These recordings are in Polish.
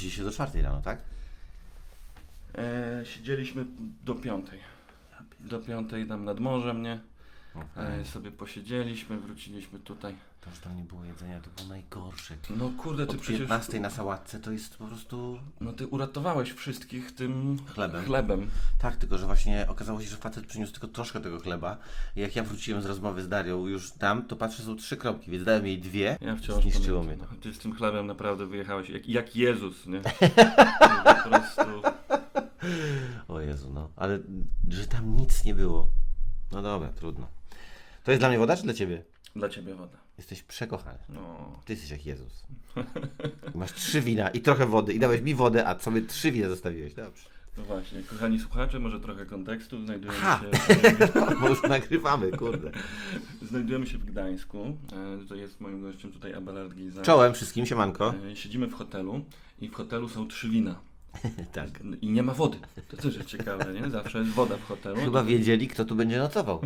siedzieliście do czwartej rano, tak? E, siedzieliśmy do piątej. Do piątej tam nad morzem, nie? Okej. E, sobie posiedzieliśmy, wróciliśmy tutaj. To, że tam nie było jedzenia, to było najgorsze. No kurde, ty Od przecież... 15 na sałatce to jest po prostu... No ty uratowałeś wszystkich tym Chlebem. chlebem. Tak, tylko że właśnie okazało się, że facet przyniósł tylko troszkę tego chleba. I jak ja wróciłem z rozmowy z Darią już tam, to patrzę, są trzy kropki, więc dałem jej dwie. Ja wciąż Zniszczyło pamiętam. mnie No, ty z tym chlebem naprawdę wyjechałeś jak, jak Jezus, nie? po prostu... O Jezu, no. Ale że tam nic nie było. No dobra, trudno. To jest dla mnie woda, czy dla ciebie? Dla ciebie woda. Jesteś przekochany. No. Ty jesteś jak Jezus. Masz trzy wina i trochę wody. I dałeś mi wodę, a sobie trzy wina zostawiłeś. Dobrze. No właśnie, kochani słuchacze, może trochę kontekstu. Znajdujemy Aha. się, Bo już nagrywamy, kurde. znajdujemy się w Gdańsku. E, To jest moim gościem tutaj Abelard Giza. Czołem wszystkim, siemanko. E, Siedzimy w hotelu i w hotelu są trzy wina. Tak. I nie ma wody. To też jest ciekawe, nie? Zawsze jest woda w hotelu. Chyba wiedzieli, kto tu będzie nocował.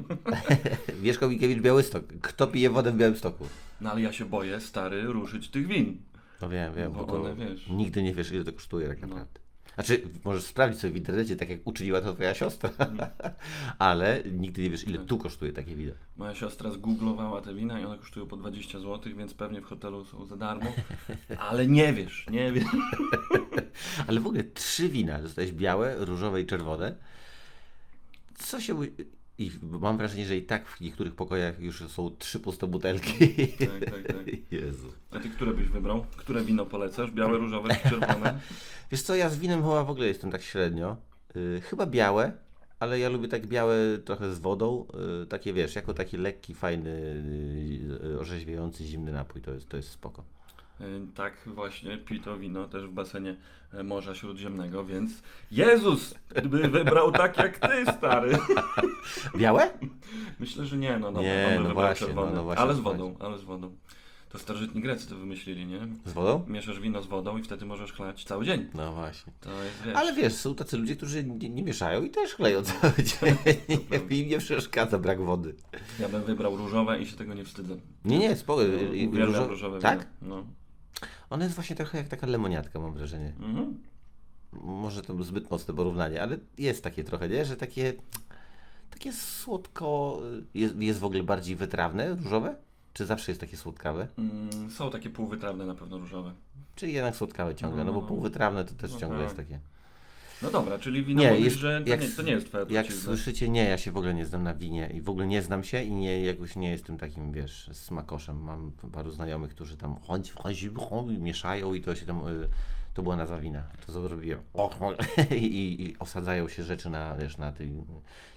Wieszko Mikiewicz, Białystok. Kto pije wodę w Białymstoku? No ale ja się boję, stary, ruszyć tych win. No wiem, wiem, Bo bo to one, wiesz. nigdy nie wiesz, ile to kosztuje tak No. naprawdę. Znaczy, możesz sprawdzić sobie w internecie, tak jak uczyniła to twoja siostra, ale nigdy nie wiesz, ile tu kosztuje takie wino. Moja siostra zgooglowała te wina i one kosztują po 20 zł, więc pewnie w hotelu są za darmo. Ale nie wiesz, nie wiesz. Ale w ogóle trzy wina, dostałeś białe, różowe i czerwone. Co się... I mam wrażenie, że i tak w niektórych pokojach już są trzy puste butelki. Tak, tak, tak. Jezu. A ty które byś wybrał? Które wino polecasz? Białe, różowe czy czerwone? Wiesz co, ja z winem chyba w ogóle jestem tak średnio. Yy, chyba białe, ale ja lubię tak białe trochę z wodą. Yy, takie wiesz, jako taki lekki, fajny, yy, orzeźwiający, zimny napój. To jest, to jest spoko. Y, Tak, właśnie, pito wino też w basenie e, Morza Śródziemnego, więc Jezus by wybrał tak jak ty, stary. Białe? Myślę, że nie, no dobra, Nie, no właśnie, czerwone. no, no właśnie, ale z wodą, ale z wodą. To starożytni Grecy to wymyślili, nie? Z wodą? Mieszasz wino z wodą i wtedy możesz chlać cały dzień. No właśnie. Jest, wiesz, Ale wiesz, są tacy ludzie, którzy nie, nie mieszają i też chleją cały dzień. Im nie przeszkadza brak wody. ja bym wybrał różowe i się tego nie wstydzę. Nie, nie, spoko. No, I- i różo- różowe Tak? wino. No. Ona jest właśnie trochę jak taka lemoniatka, mam wrażenie. Mhm. Może to zbyt mocne porównanie, ale jest takie trochę, nie? Że takie, takie słodko, jest, jest w ogóle bardziej wytrawne, różowe? Czy zawsze jest takie słodkawe? Mm, są takie półwytrawne na pewno różowe. Czy jednak słodkawe ciągle? No bo No. półwytrawne to też No ciągle tak. jest takie. No dobra, czyli wino Nie, mówisz, jest- że to, jak nie, to nie jest twoja Jak trucizna. słyszycie, nie, ja się w ogóle nie znam na winie i w ogóle nie znam się i nie, jakoś nie jestem takim, wiesz, smakoszem. Mam paru znajomych, którzy tam chodzi, chodzi, chodzi, mieszają i to się tam, y, to była nazwa wina, to co zrobiłem. I, I osadzają się rzeczy na, wiesz, na tej,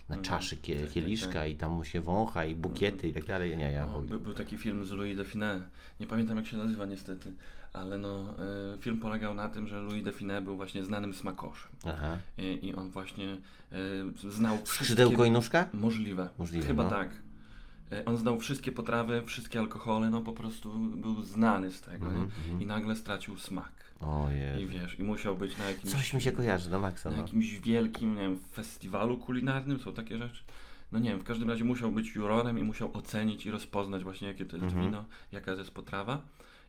na Mhm. czaszy kie, Tak, tak, kieliszka tak. i tam mu się wącha i bukiety i tak dalej. Nie, ja O, chuj. by, był taki film z Louis Define. Nie pamiętam jak się nazywa niestety, ale no, e, film polegał na tym, że Louis Define był właśnie znanym smakoszem. Aha. I, i on właśnie e, znał Skrzydełko i wszystkie... nóżka? Możliwe. Możliwe, Chyba no. tak. E, On znał wszystkie potrawy, wszystkie alkohole, no po prostu był znany z tego, nie? mhm. I nagle stracił smak. O I wiesz, i musiał być na jakimś, Coś mi się kojarzy na maksa, na no. jakimś wielkim, nie wiem, festiwalu kulinarnym, są takie rzeczy. No nie wiem, w każdym razie musiał być jurorem i musiał ocenić i rozpoznać właśnie jakie to jest Mhm. wino, jaka to jest potrawa.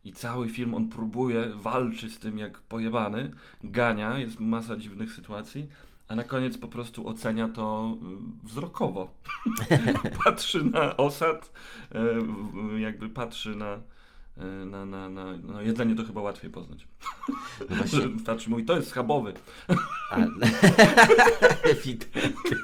I cały film on próbuje, walczy z tym jak pojebany, gania, jest masa dziwnych sytuacji, a na koniec po prostu ocenia to y, wzrokowo. patrzy na osad, y, jakby patrzy na, na, na, na no jedzenie to chyba łatwiej poznać. no właśnie, Patrzy, mówi, to jest schabowy. A- Ewidentnie.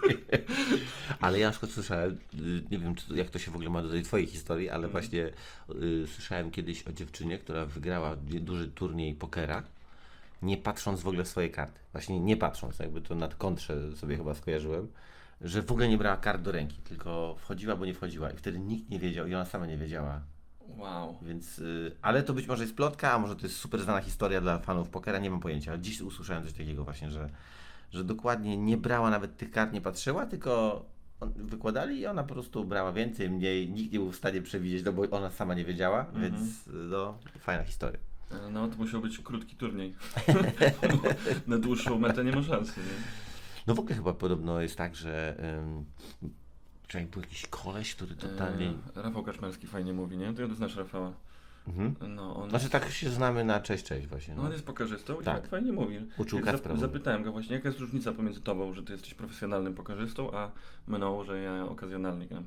Ale ja na przykład słyszałem, y, nie wiem czy jak to się w ogóle ma do tej twojej historii, ale właśnie y, słyszałem kiedyś o dziewczynie, która wygrała du- duży turniej pokera, nie patrząc w ogóle w swoje karty. Właśnie nie patrząc, jakby to nad kontrze sobie chyba skojarzyłem, że w ogóle nie brała kart do ręki, tylko wchodziła, bo nie wchodziła. I wtedy nikt nie wiedział i ona sama nie wiedziała. Wow. Więc, y, ale to być może jest plotka, a może to jest super znana historia dla fanów pokera, nie mam pojęcia. Ale dziś usłyszałem coś takiego właśnie, że, że dokładnie nie brała nawet tych kart, nie patrzyła, tylko on, wykładali i ona po prostu brała więcej, mniej, nikt nie był w stanie przewidzieć, no bo ona sama nie wiedziała, Mhm. więc y, no, fajna historia. E, No, to musiał być krótki turniej. Na dłuższą metę nie ma szansy. Nie? No w ogóle chyba podobno jest tak, że czy był jakiś koleś, który totalnie... E, Rafał Kaczmarski fajnie mówi, nie? Ty znasz Rafała. Mhm. No, on, Znaczy tak się znamy na cześć, cześć właśnie. no, No. on jest pokarzystą i Tak. tak fajnie mówi. Uczył zap- Zapytałem go właśnie, jaka jest różnica pomiędzy tobą, że ty jesteś profesjonalnym pokarzystą, a mną, że ja okazjonalnie gram.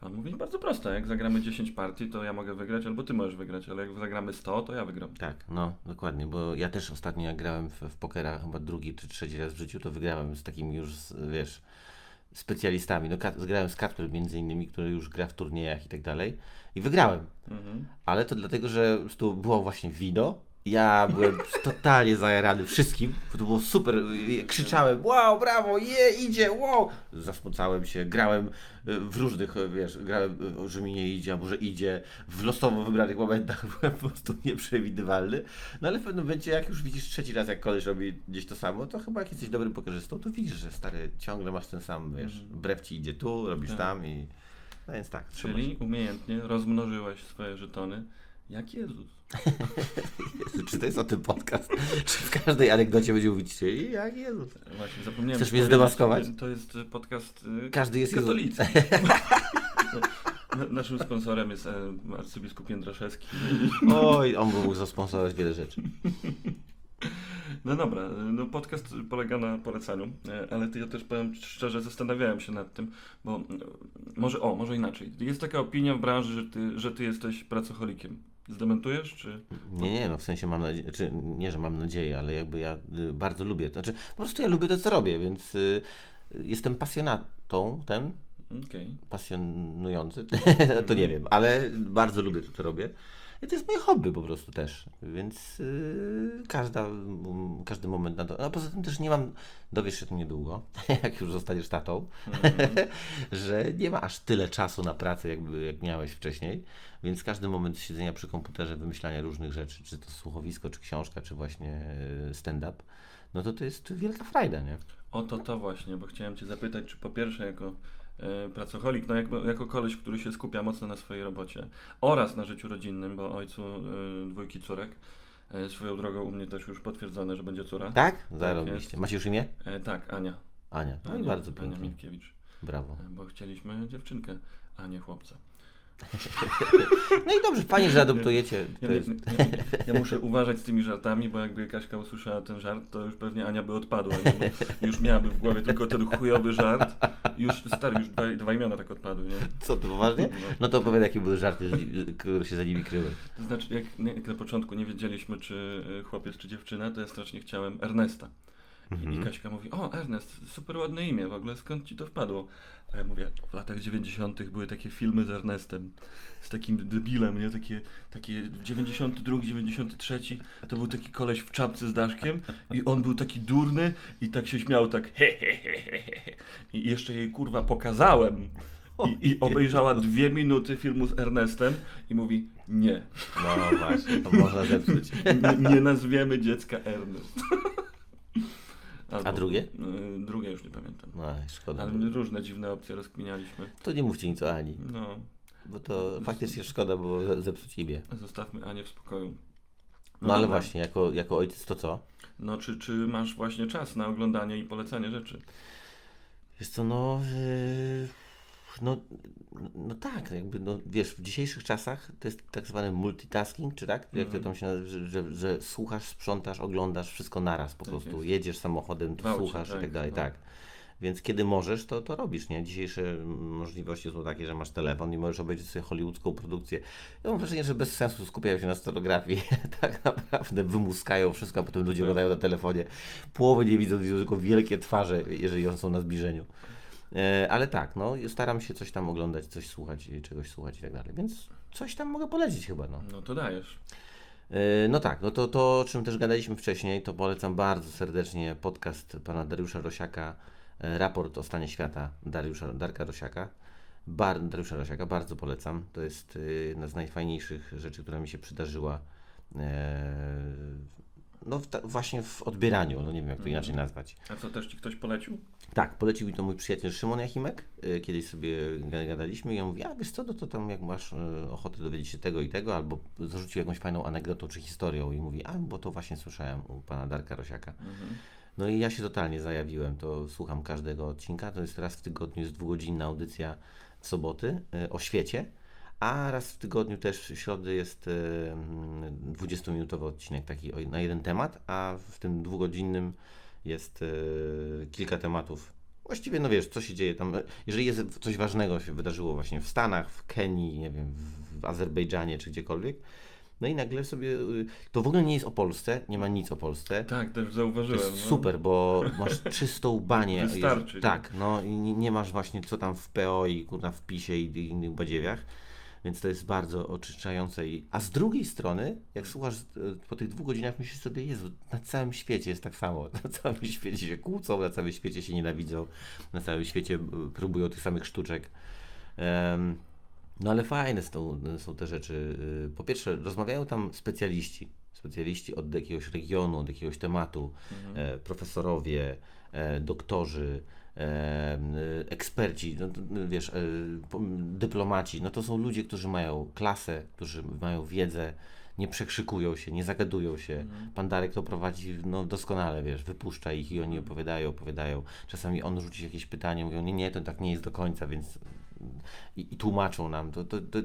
A on mówi, bardzo proste, jak zagramy 10 partii, to ja mogę wygrać, albo ty możesz wygrać, ale jak zagramy 100, to ja wygram. Tak, no dokładnie, bo ja też ostatnio jak grałem w, w pokera chyba drugi czy trzeci raz w życiu, to wygrałem z takimi już, wiesz, specjalistami. No, grałem z Kacper między innymi, który już gra w turniejach i tak dalej i wygrałem. Mhm. Ale to dlatego, że prostu było właśnie wino. Ja byłem totalnie zajarany wszystkim, bo to było super. Krzyczałem, wow, brawo, je, idzie, wow. Zasmucałem się, grałem y, w różnych, y, wiesz, grałem, y, że mi nie idzie, albo że idzie. W losowo wybranych momentach byłem po prostu nieprzewidywalny. No ale w pewnym momencie, jak już widzisz trzeci raz, jak koleś robi gdzieś to samo, to chyba jak jesteś dobrym pokerzystą, to widzisz, że stary, ciągle masz ten sam, wiesz, brew ci idzie tu, robisz Tak. tam i... No więc tak, Czyli umiejętnie rozmnożyłeś swoje żetony jak Jezus. Jezu, czy to jest o tym podcast? Czy w każdej anegdocie będzie mówić się jak Jezus? Właśnie, zapomniałem. Chcesz mnie zdemaskować? To jest podcast y, Każdy jest. Na- Naszym sponsorem jest e, arcybiskup Jędraszewski. Oj, on by mógł zasponsorować wiele rzeczy. No dobra, no podcast polega na polecaniu, e, ale ty, ja też powiem szczerze, zastanawiałem się nad tym, bo e, może, o, może inaczej. Jest taka opinia w branży, że ty, że ty jesteś pracocholikiem. Zdementujesz, czy... Nie, nie, no w sensie mam nadzieję, czy nie, że mam nadzieję, ale jakby ja y, bardzo lubię, to znaczy po prostu ja lubię to, co robię, więc y, jestem pasjonatą, ten, Okej. pasjonujący, to nie wiem, ale bardzo lubię to, co robię. I to jest moje hobby po prostu też, więc yy, każda, każdy moment na to. A poza tym też nie mam, dowiesz się o tym niedługo, jak już zostaniesz tatą, że nie ma aż tyle czasu na pracę, jakby, jak miałeś wcześniej, więc każdy moment siedzenia przy komputerze, wymyślania różnych rzeczy, czy to słuchowisko, czy książka, czy właśnie yy, stand-up, no to to jest wielka frajda, nie? O to to właśnie, bo chciałem cię zapytać, czy po pierwsze jako pracocholik, no jako, jako koleś, który się skupia mocno na swojej robocie oraz na życiu rodzinnym, bo ojcu e, dwójki córek, e, swoją drogą u mnie też już potwierdzone, że będzie córa. Tak? Zarobiście. Macie już imię? E, tak, Ania. Ania. No Ania, bardzo Ania pięknie. Minkiewicz, Brawo. e, bo chcieliśmy dziewczynkę, a nie chłopca. No i dobrze, fajnie, że adoptujecie. Ja, ja, ja muszę uważać z tymi żartami, bo jakby Kaśka usłyszała ten żart, to już pewnie Ania by odpadła. Nie? Już miałaby w głowie tylko ten chujowy żart. Już stary, już dwa, dwa imiona tak odpadły, nie? Co, to poważnie? No to opowiadaj, jakie były żarty, które się za nimi kryły. To znaczy, jak, jak na początku nie wiedzieliśmy, czy y, chłopiec, czy dziewczyna, to ja strasznie chciałem Ernesta. I, Mhm. I Kaśka mówi, o Ernest, super ładne imię, w ogóle skąd ci to wpadło? A ja mówię, w latach 90. były takie filmy z Ernestem, z takim debilem, nie? Takie, takie 92, 93, to był taki koleś w czapce z daszkiem i on był taki durny i tak się śmiał, tak he, he, he, he, he. I jeszcze jej kurwa pokazałem. I, I obejrzała dwie minuty filmu z Ernestem i mówi, nie, No właśnie, to można zepsuć. nie, nie nazwiemy dziecka Ernest. Albo, A drugie? y, Drugie już nie pamiętam. No, szkoda. Ale my różne dziwne opcje rozkminialiśmy. To nie mówcie nic o Ani, No, bo to faktycznie szkoda ze- zepsuć imię. zostawmy Anię w spokoju. No ale dobra. właśnie, jako, jako ojciec to co? No, czy, czy masz właśnie czas na oglądanie i polecanie rzeczy? Wiesz co, no... Yy, no, no tak, jakby, no wiesz, w dzisiejszych czasach to jest tak zwany multitasking, czy tak? Jak to Mhm. tam się nazywa, że, że, że słuchasz, sprzątasz, oglądasz wszystko naraz po Tak prostu. jest. Jedziesz samochodem, to słuchasz i tak, tak dalej, no. tak. Więc kiedy możesz, to, to robisz, nie? Dzisiejsze możliwości są takie, że masz telefon i możesz obejrzeć sobie hollywoodzką produkcję. Ja mam wrażenie, że bez sensu skupiają się na scenografii. tak naprawdę wymuskają wszystko, a potem ludzie Tak. oglądają na telefonie. Połowy nie widzą, widzą tylko wielkie twarze, jeżeli one są na zbliżeniu. E, ale tak, no staram się coś tam oglądać, coś słuchać, czegoś słuchać i tak dalej. Więc coś tam mogę polecić chyba, no. No to dajesz. E, No tak, no to, to o czym też gadaliśmy wcześniej, to polecam bardzo serdecznie podcast pana Dariusza Rosiaka, e, raport o stanie świata Dariusza, Darka Rosiaka. Bar, Dariusza Rosiaka, bardzo polecam. To jest jedna z najfajniejszych rzeczy, która mi się przydarzyła no w ta, właśnie w odbieraniu, no nie wiem jak to inaczej nazwać. A co, też ci ktoś polecił? Tak, polecił mi to mój przyjaciel Szymon Jachimek. Y, Kiedyś sobie ga- gadaliśmy i on mówi, a wiesz co, no to tam jak masz y, ochotę dowiedzieć się tego i tego, albo zarzucił jakąś fajną anegdotą czy historią i mówi, a bo to właśnie słyszałem u pana Darka Rosiaka. Mhm. No i ja się totalnie zajawiłem, to słucham każdego odcinka, to jest raz w tygodniu, jest dwugodzinna audycja w soboty y, o świecie, A raz w tygodniu też w środę jest e, mm, 20-minutowy odcinek taki na jeden temat, a w tym dwugodzinnym jest e, kilka tematów. Właściwie, no wiesz, co się dzieje tam. e, Jeżeli jest coś ważnego się wydarzyło właśnie w Stanach, w Kenii, nie wiem, w, Azerbejdżanie czy gdziekolwiek, no i nagle sobie. y, To w ogóle nie jest o Polsce, nie ma nic o Polsce. Tak, też To zauważyłem. jest no. super, bo masz czystą banię. Wystarczy, Tak, no i nie, nie masz właśnie co tam w PO i kurna w PiSie i innych badziewiach. Więc to jest bardzo oczyszczające. I, a z drugiej strony, jak słuchasz e, po tych dwóch godzinach, myślisz sobie, Jezu, na całym świecie jest tak samo. Na całym świecie się kłócą, na całym świecie się nienawidzą, na całym świecie próbują tych samych sztuczek. Em, no ale fajne są, są te rzeczy. Y, Po pierwsze, rozmawiają tam specjaliści. Specjaliści od jakiegoś regionu, od jakiegoś tematu, e, profesorowie, e, doktorzy, eksperci, no, no, wiesz, po- dyplomaci. No to są ludzie, którzy mają klasę, którzy mają wiedzę, nie przekrzykują się, nie zagadują się. Pan Darek to prowadzi no, doskonale, wiesz, wypuszcza ich i oni opowiadają, opowiadają. Czasami on rzuci jakieś pytanie, mówią, nie, nie, to tak nie jest do końca, więc i, i tłumaczą nam. To, to, to,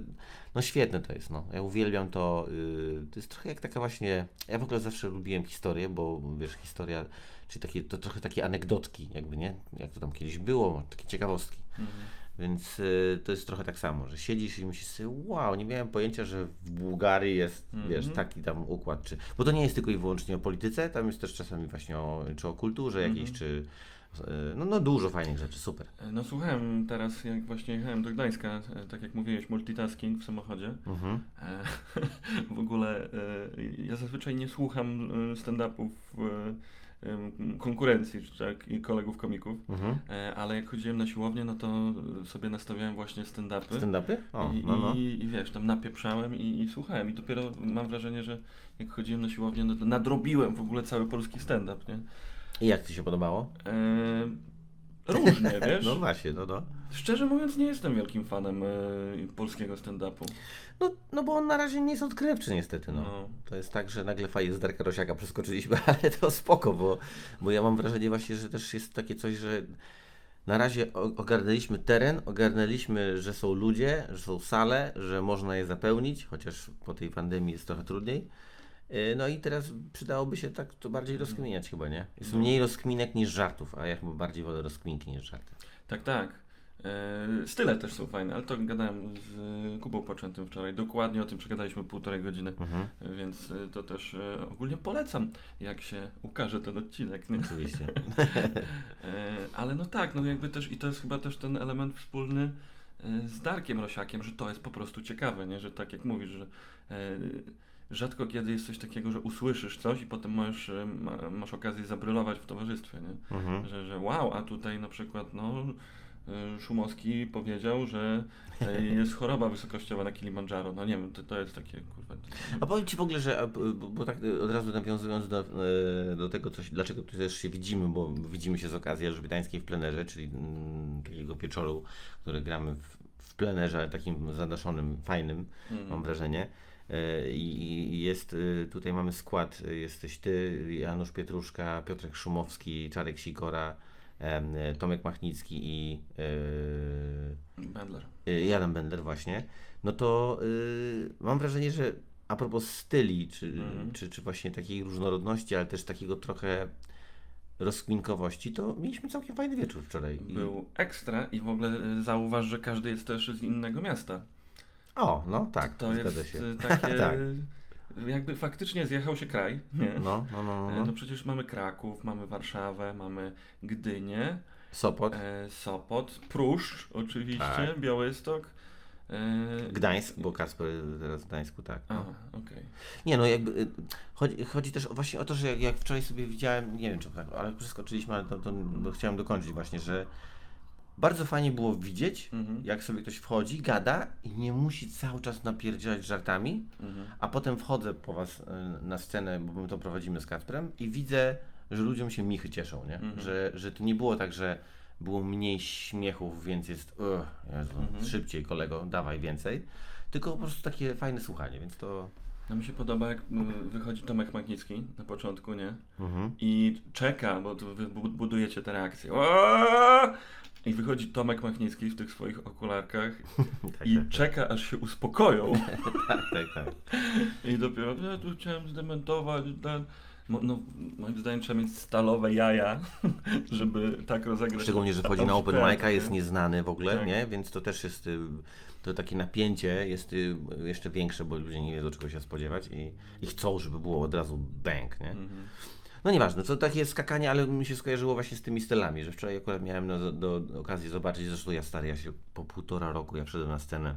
no świetne to jest. No. Ja uwielbiam to. Yy, to jest trochę jak taka właśnie. Ja w ogóle zawsze lubiłem historię, bo wiesz, historia, czyli takie, to trochę takie anegdotki, jakby nie? Jak to tam kiedyś było, takie ciekawostki. Więc y, to jest trochę tak samo, że siedzisz i myślisz sobie, wow, nie miałem pojęcia, że w Bułgarii jest, wiesz, taki tam układ, czy, bo to nie jest tylko i wyłącznie o polityce, tam jest też czasami właśnie o, czy o kulturze jakiejś, czy, y, no, no dużo fajnych rzeczy, super. No słuchałem teraz, jak właśnie jechałem do Gdańska, e, tak jak mówiłeś, multitasking w samochodzie. Mhm. E, W ogóle e, ja zazwyczaj nie słucham e, stand-upów e, konkurencji, czy tak, i kolegów komików, Mhm. E, ale jak chodziłem na siłownię, no to sobie nastawiałem właśnie stand-upy. Stand-upy? O, I, no, no. i, I wiesz, tam napieprzałem i, i słuchałem. I dopiero mam wrażenie, że jak chodziłem na siłownię, no to nadrobiłem w ogóle cały polski stand-up, nie? I jak Ci się podobało? Różnie, wiesz? No właśnie, no no. Szczerze mówiąc, nie jestem wielkim fanem e, polskiego stand-upu. No, no bo on na razie nie jest odkrywczy niestety, no. No. To jest tak, że nagle fajnie z Darka Rosiaka przeskoczyliśmy, ale to spoko, bo, bo ja mam wrażenie właśnie, że też jest takie coś, że na razie o- ogarnęliśmy teren, ogarnęliśmy, że są ludzie, że są sale, że można je zapełnić, chociaż po tej pandemii jest trochę trudniej. Yy, No i teraz przydałoby się tak to bardziej rozkminiać chyba, nie? Jest mniej rozkminek niż żartów, a ja chyba bardziej wolę rozkminki niż żarty. Tak, tak. E, style też są fajne, ale to gadałem z Kubą Poczętym wczoraj. Dokładnie o tym przegadaliśmy półtorej godziny, Mhm, więc e, to też e, ogólnie polecam, jak się ukaże ten odcinek. Nie? oczywiście. E, ale no tak, no jakby też, i to jest chyba też ten element wspólny e, z Darkiem Rosiakiem, że to jest po prostu ciekawe, nie? Że tak jak mówisz, że e, rzadko kiedy jest coś takiego, że usłyszysz coś i potem masz, e, ma, masz okazję zabrylować w towarzystwie, nie? Mhm. Że, że wow, a tutaj na przykład no, e, Szumowski powiedział, że jest choroba wysokościowa na Kilimandżaro. No nie wiem, to, to jest takie kurwa. A powiem Ci w ogóle, że bo, tak e, od razu nawiązując do, do tego, coś, dlaczego tu też się widzimy, bo widzimy się z okazji Elżbietańskiej w plenerze, czyli mm, takiego wieczoru, który gramy w, w plenerze, ale takim zadaszonym, fajnym, mam wrażenie. E, I jest, e, tutaj mamy skład, e, jesteś Ty, Janusz Pietruszka, Piotrek Szumowski, Czarek Sikora, e, Tomek Machnicki i Bendler. y, Adam Bender właśnie, no to y, mam wrażenie, że a propos styli, czy, Mhm. czy, czy właśnie takiej różnorodności, ale też takiego trochę rozkminkowości, to mieliśmy całkiem fajny wieczór wczoraj. Był ekstra i w ogóle zauważ, że każdy jest też z innego miasta. O, no tak, To zgadza jest się. e, takie. Tak. Jakby faktycznie zjechał się kraj. Nie? No, no, no, E, no. No przecież mamy Kraków, mamy Warszawę, mamy Gdynię, Sopot, e, Sopot, Pruszcz oczywiście, Tak. Białystok. E, Gdańsk, bo Kasper teraz w Gdańsku, tak. No. Aha, okej. Nie, no jakby y, chodzi, chodzi też właśnie o to, że jak, jak wczoraj sobie widziałem, nie wiem czy tak, ale przeskoczyliśmy, ale to, to bo chciałem dokończyć właśnie, że bardzo fajnie było widzieć, Mhm. jak sobie ktoś wchodzi, gada i nie musi cały czas napierdzielać żartami, Mhm. a potem wchodzę po was y, na scenę, bo my to prowadzimy z Kasprem i widzę, że ludziom się michy cieszą, nie? Mhm. Że, że to nie było tak, że było mniej śmiechów, więc jest Jezu, Mhm. szybciej kolego, dawaj więcej, tylko po prostu takie fajne słuchanie, więc to... No mi się podoba, jak mm, wychodzi Tomek Magnicki na początku, nie? Mhm. I czeka, bo budujecie te reakcje. O! I wychodzi Tomek Machnicki w tych swoich okularkach Tak, i tak, czeka, aż się uspokoją. tak, tak, tak. I dopiero, ja tu chciałem zdementować ten... No, moim zdaniem trzeba mieć stalowe jaja, żeby tak rozegrać. Szczególnie, że wchodzi na open mic'a, jest nie? nieznany w ogóle, Tak. nie? Więc to też jest, y, to takie napięcie jest y, jeszcze większe, bo ludzie nie wiedzą czego się spodziewać i, i chcą, żeby było od razu bang, nie? Mhm. No nieważne, to takie skakanie, ale mi się skojarzyło właśnie z tymi stylami, że wczoraj akurat miałem no, do, do okazji zobaczyć, zresztą ja stary, ja się po półtora roku, ja wszedłem na scenę,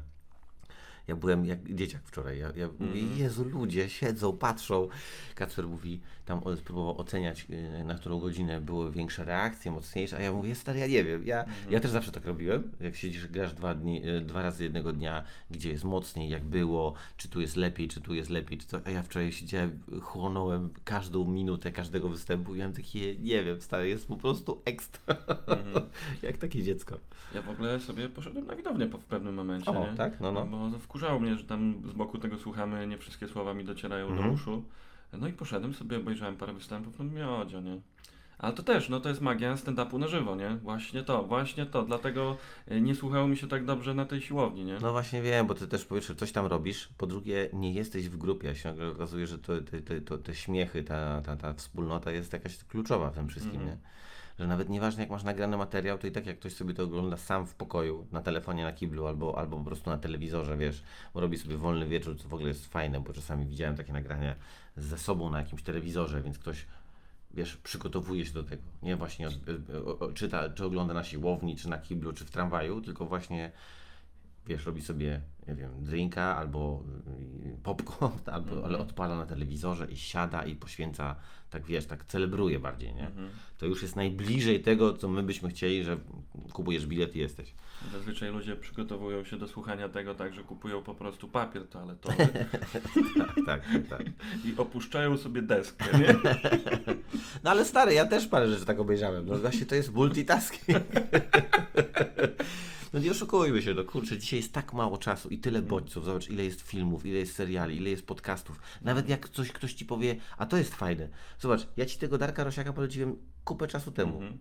ja byłem jak dzieciak wczoraj, ja, ja mówię, Jezu, ludzie siedzą, patrzą. Kacper mówi, tam spróbował oceniać, y, na którą godzinę były większe reakcje, mocniejsze, a ja mówię, stary, ja nie wiem, ja, ja też zawsze tak robiłem, jak siedzisz, grasz dwa, dni, y, dwa razy jednego dnia, gdzie jest mocniej, jak było, czy tu jest lepiej, czy tu jest lepiej, czy to, a ja wczoraj siedziałem, chłonąłem każdą minutę każdego występu i miałem takie, nie wiem, stary, jest po prostu ekstra, jak takie dziecko. Ja w ogóle sobie poszedłem na widownię po, w pewnym momencie, O, nie? tak? No, no. Bo wkurzało mnie, że tam z boku tego słuchamy, nie wszystkie słowa mi docierają Mhm. do uszu. No i poszedłem sobie, obejrzałem parę występów, no miodzio, nie? Ale to też, no to jest magia stand-upu na żywo, nie? Właśnie to, właśnie to, dlatego y, nie słuchało mi się tak dobrze na tej siłowni, nie? No właśnie wiem, bo ty też po pierwsze coś tam robisz, po drugie nie jesteś w grupie, a się nagle okazuje, że to, te, te, śmiechy, ta, ta, ta wspólnota jest jakaś kluczowa w tym wszystkim, Mhm. nie? Że nawet nieważne jak masz nagrany materiał, to i tak jak ktoś sobie to ogląda sam w pokoju, na telefonie, na kiblu albo, albo po prostu na telewizorze, wiesz, bo robi sobie wolny wieczór, co w ogóle jest fajne, bo czasami widziałem takie nagrania ze sobą na jakimś telewizorze, więc ktoś wiesz, przygotowuje się do tego. Nie właśnie czyta, czy ogląda na siłowni, czy na kiblu, czy w tramwaju, tylko właśnie wiesz, robi sobie, nie wiem, drinka albo y, popcorn, albo, ale odpala na telewizorze i siada i poświęca, tak wiesz, tak celebruje bardziej, nie? Mhm. To już jest najbliżej tego, co my byśmy chcieli, że kupujesz bilet i jesteś. Zazwyczaj ludzie przygotowują się do słuchania tego tak, że kupują po prostu papier toaletowy Tak, tak, tak. i opuszczają sobie deskę, nie? No ale stary, ja też parę rzeczy tak obejrzałem. No właśnie to jest multitasking. No nie oszukujmy się, no kurczę, dzisiaj jest tak mało czasu i tyle bodźców. Zobacz, ile jest filmów, ile jest seriali, ile jest podcastów. Nawet jak coś ktoś ci powie, a to jest fajne. Zobacz, ja ci tego Darka Rosiaka poleciłem kupę czasu temu. Mhm.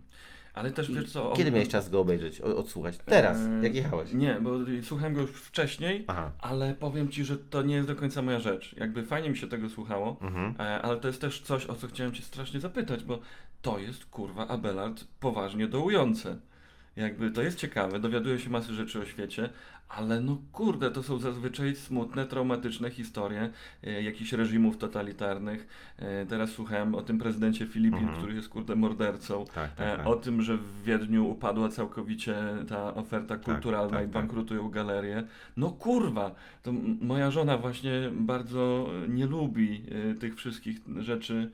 Ale też wiesz co... Kiedy miałeś czas go obejrzeć, odsłuchać? Teraz, Eee, jak jechałeś. Nie, bo słuchałem go już wcześniej, Aha. ale powiem Ci, że to nie jest do końca moja rzecz. Jakby fajnie mi się tego słuchało, Mhm. e, ale to jest też coś, o co chciałem Cię strasznie zapytać, bo to jest kurwa Abelard poważnie dołujące. Jakby to jest ciekawe, dowiaduje się masy rzeczy o świecie, ale no kurde, to są zazwyczaj smutne, traumatyczne historie e, jakichś reżimów totalitarnych. E, teraz słuchałem o tym prezydencie Filipin, Mhm. który jest kurde mordercą. Tak, E, tak, tak. O tym, że w Wiedniu upadła całkowicie ta oferta kulturalna tak, i tak. bankrutują galerie. No kurwa, to moja żona właśnie bardzo nie lubi e, tych wszystkich rzeczy,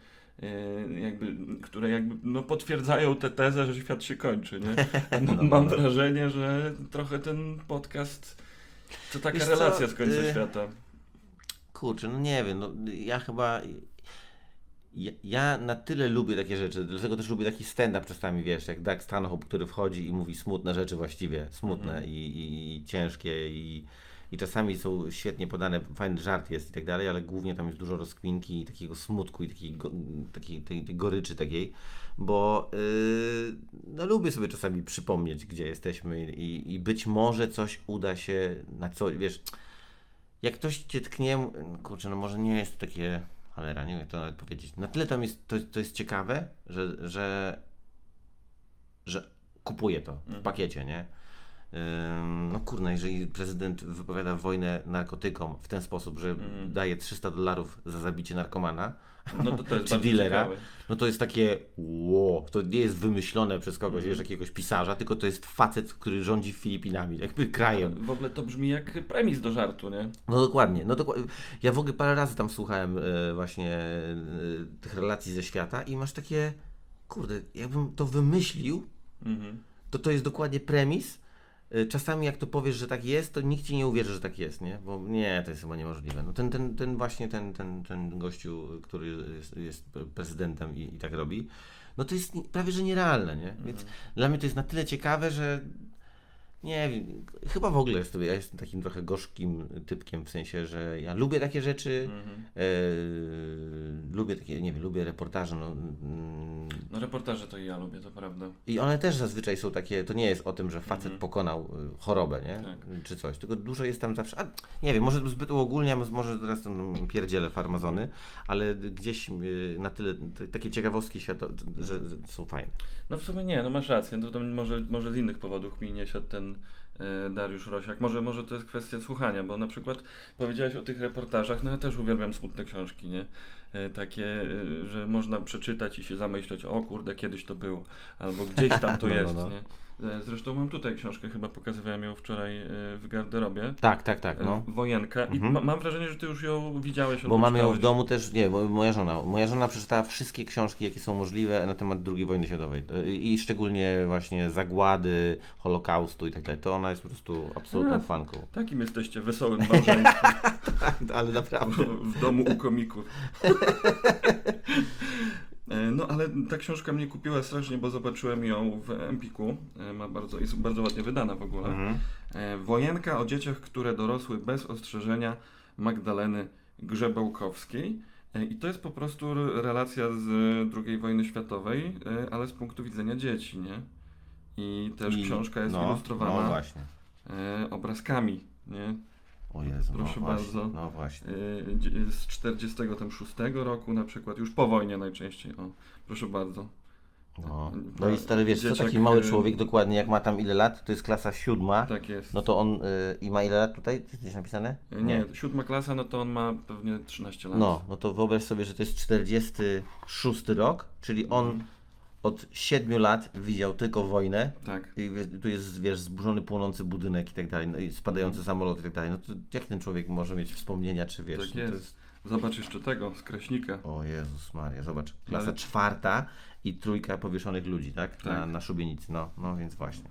jakby, które jakby no, potwierdzają tę tezę, że świat się kończy. Nie? No, Mam wrażenie, że trochę ten podcast to taka Wiesz co, relacja z końca y- świata. Kurczę, no nie wiem, no ja chyba. Ja, ja na tyle lubię takie rzeczy, dlatego też lubię taki stand-up czasami, wiesz, jak Doug Stanhope, który wchodzi i mówi smutne rzeczy właściwie, smutne Mhm. i, i, i ciężkie i, i czasami są świetnie podane, fajny żart jest i tak dalej, ale głównie tam jest dużo rozkminki i takiego smutku i takiej, go, takiej, tej, tej goryczy takiej, bo yy, no, lubię sobie czasami przypomnieć, gdzie jesteśmy i, i być może coś uda się na co, wiesz, jak ktoś cię tknie, kurczę, no może nie jest to takie, cholera, nie wiem to nawet powiedzieć. Na tyle tam jest, to, to jest ciekawe, że, że, że kupuję to w Mhm. pakiecie, nie? No kurna, jeżeli prezydent wypowiada wojnę narkotykom w ten sposób, że Mhm. daje 300 dolarów za zabicie narkomana, No to, to jest czy dealera, ciekawe. no to jest takie wow, to nie jest wymyślone przez kogoś, Mhm. wiesz, jakiegoś pisarza, tylko to jest facet, który rządzi Filipinami, jakby krajem. W ogóle to brzmi jak premis do żartu, nie? No dokładnie, no dokładnie. Ja w ogóle parę razy tam słuchałem e, właśnie e, tych relacji ze świata i masz takie, kurde, jakbym to wymyślił, Mhm. to to jest dokładnie premis. E, Czasami jak to powiesz, że tak jest, to nikt ci nie uwierzy, że tak jest, nie? Bo nie, to jest chyba niemożliwe. No ten, ten, ten właśnie ten, ten, ten gościu, który jest, jest prezydentem i, i tak robi, no to jest prawie, że nierealne, nie? Więc dla mnie to jest na tyle ciekawe, że nie wiem, chyba w ogóle jest, ja jestem takim trochę gorzkim typkiem, w sensie, że ja lubię takie rzeczy, Mhm. e, lubię takie, nie wiem, lubię reportaże, no, mm, No reportaże to i ja lubię, to prawda. I one też zazwyczaj są takie, to nie jest o tym, że facet Mhm. pokonał y, chorobę, nie? Tak. Czy coś, tylko dużo jest tam zawsze, a nie wiem, może zbyt uogólniam, może teraz tam pierdzielę farmazony, ale gdzieś y, na tyle, takie ciekawostki świata, że, są fajne. No w sumie nie, no masz rację, no to może, może z innych powodów mi nie siadł ten e, Dariusz Rosiak. Może, może to jest kwestia słuchania, bo na przykład powiedziałeś o tych reportażach, no ja też uwielbiam smutne książki, nie? E, takie, e, że można przeczytać i się zamyśleć, o kurde, kiedyś to było, albo gdzieś tam to No, no, jest, no. nie? E, Zresztą mam tutaj książkę, chyba pokazywałem ją wczoraj e, w garderobie. Tak, tak, tak, E, no. Wojenka. I Mhm. ma, mam wrażenie, że ty już ją widziałeś. Bo mamy ją w domu też, nie, bo moja żona. Moja żona przeczytała wszystkie książki, jakie są możliwe na temat II wojny światowej. I szczególnie właśnie zagłady, Holokaustu i tak dalej. To ona jest po prostu absolutną A. fanką. Takim jesteście wesołym małżeństwem. Ale naprawdę. w domu u komików. E, No ale ta książka mnie kupiła strasznie, bo zobaczyłem ją w Empiku. E, Ma bardzo, jest bardzo ładnie wydana w ogóle. Mhm. E, Wojenka o dzieciach, które dorosły bez ostrzeżenia Magdaleny Grzebełkowskiej. E, I to jest po prostu relacja z II wojny światowej, ale z punktu widzenia dzieci, nie? I też I- książka jest no, ilustrowana No obrazkami, nie? O Jezu, Proszę no właśnie, bardzo. No właśnie. Y, z 46 roku na przykład, już po wojnie najczęściej, o, proszę bardzo. No, no i stary, wiesz, co dzieciak, taki mały y, człowiek dokładnie, jak ma tam ile lat, to jest klasa siódma, Tak jest. no to on, y, i ma ile lat tutaj? Jest napisane? Y, nie, siódma klasa, no to on ma pewnie 13 lat. No, no to wyobraź sobie, że to jest 46 rok, czyli on Mhm. Od 7 lat widział tylko wojnę. Tak. I tu jest, wiesz, zburzony, płonący budynek i tak dalej, no i spadający samolot i tak dalej. No to jak ten człowiek może mieć wspomnienia, czy wiesz? Tak no to jest. Zobacz jeszcze tego, z Kraśnika. O Jezus Maria, zobacz, klasa Ale- czwarta i trójka powieszonych ludzi, tak? Na, Tak. na szubienicy, no, no więc właśnie.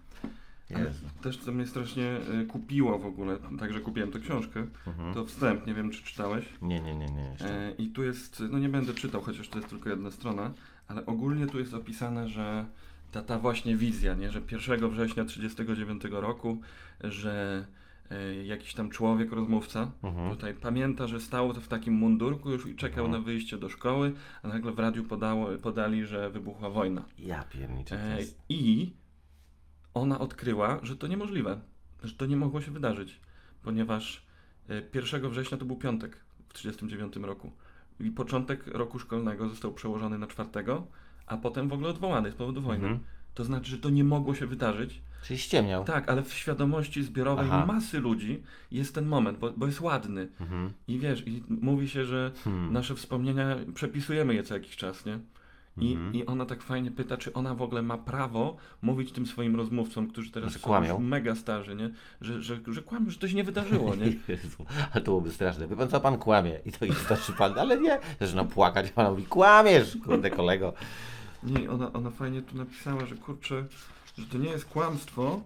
Ale Jezu. też co mnie strasznie y, kupiło w ogóle, także kupiłem tę książkę, Mhm. to wstęp, nie wiem czy czytałeś. Nie, nie, nie, nie. Jeszcze. E, I tu jest, no nie będę czytał, chociaż to jest tylko jedna strona, ale ogólnie tu jest opisane, że ta, ta właśnie wizja, nie, że 1 września 1939 roku, że e, jakiś tam człowiek, rozmówca, Mhm. tutaj pamięta, że stał w takim mundurku już i czekał Mhm. na wyjście do szkoły, a nagle w radiu podało, podali, że wybuchła wojna. Ja pierniczę, E. I ona odkryła, że to niemożliwe, że to nie mogło się wydarzyć, ponieważ e, 1 września to był piątek w 1939 roku i początek roku szkolnego został przełożony na 4, a potem w ogóle odwołany z powodu wojny. Mhm. To znaczy, że to nie mogło się wydarzyć. Czyli ściemniał. Tak, ale w świadomości zbiorowej Aha. masy ludzi jest ten moment, bo, bo jest ładny. Mhm. I wiesz, i mówi się, że Hmm. nasze wspomnienia przepisujemy je co jakiś czas, nie? I, Mhm. I ona tak fajnie pyta, czy ona w ogóle ma prawo mówić tym swoim rozmówcom, którzy teraz Że są już mega starzy, nie? Że, że, że kłamią, że to się nie wydarzyło, nie? Jezu, ale to byłoby straszne. Wie pan co, pan kłamie. I to i starszy pan, ale nie. Zaczyna płakać, pan mówi, kłamiesz, kurde kolego. Nie, ona, ona fajnie tu napisała, że kurczę, że to nie jest kłamstwo,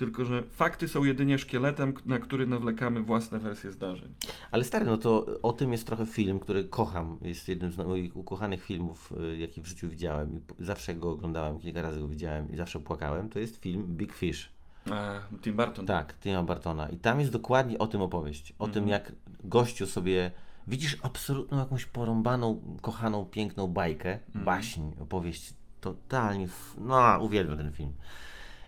tylko że fakty są jedynie szkieletem, na który nawlekamy własne wersje zdarzeń. Ale stary, no to o tym jest trochę film, który kocham. Jest jednym z moich ukochanych filmów, y, jaki w życiu widziałem. I zawsze go oglądałem, kilka razy go widziałem i zawsze płakałem. To jest film Big Fish. A, Tim Burton. Tak, Tima Bartona. I tam jest dokładnie o tym opowieść. O tym, Mhm. jak gościu sobie. Widzisz absolutną jakąś porąbaną, kochaną, piękną bajkę, Mhm. baśń, opowieść. Totalnie. f- No, uwielbiam ten film.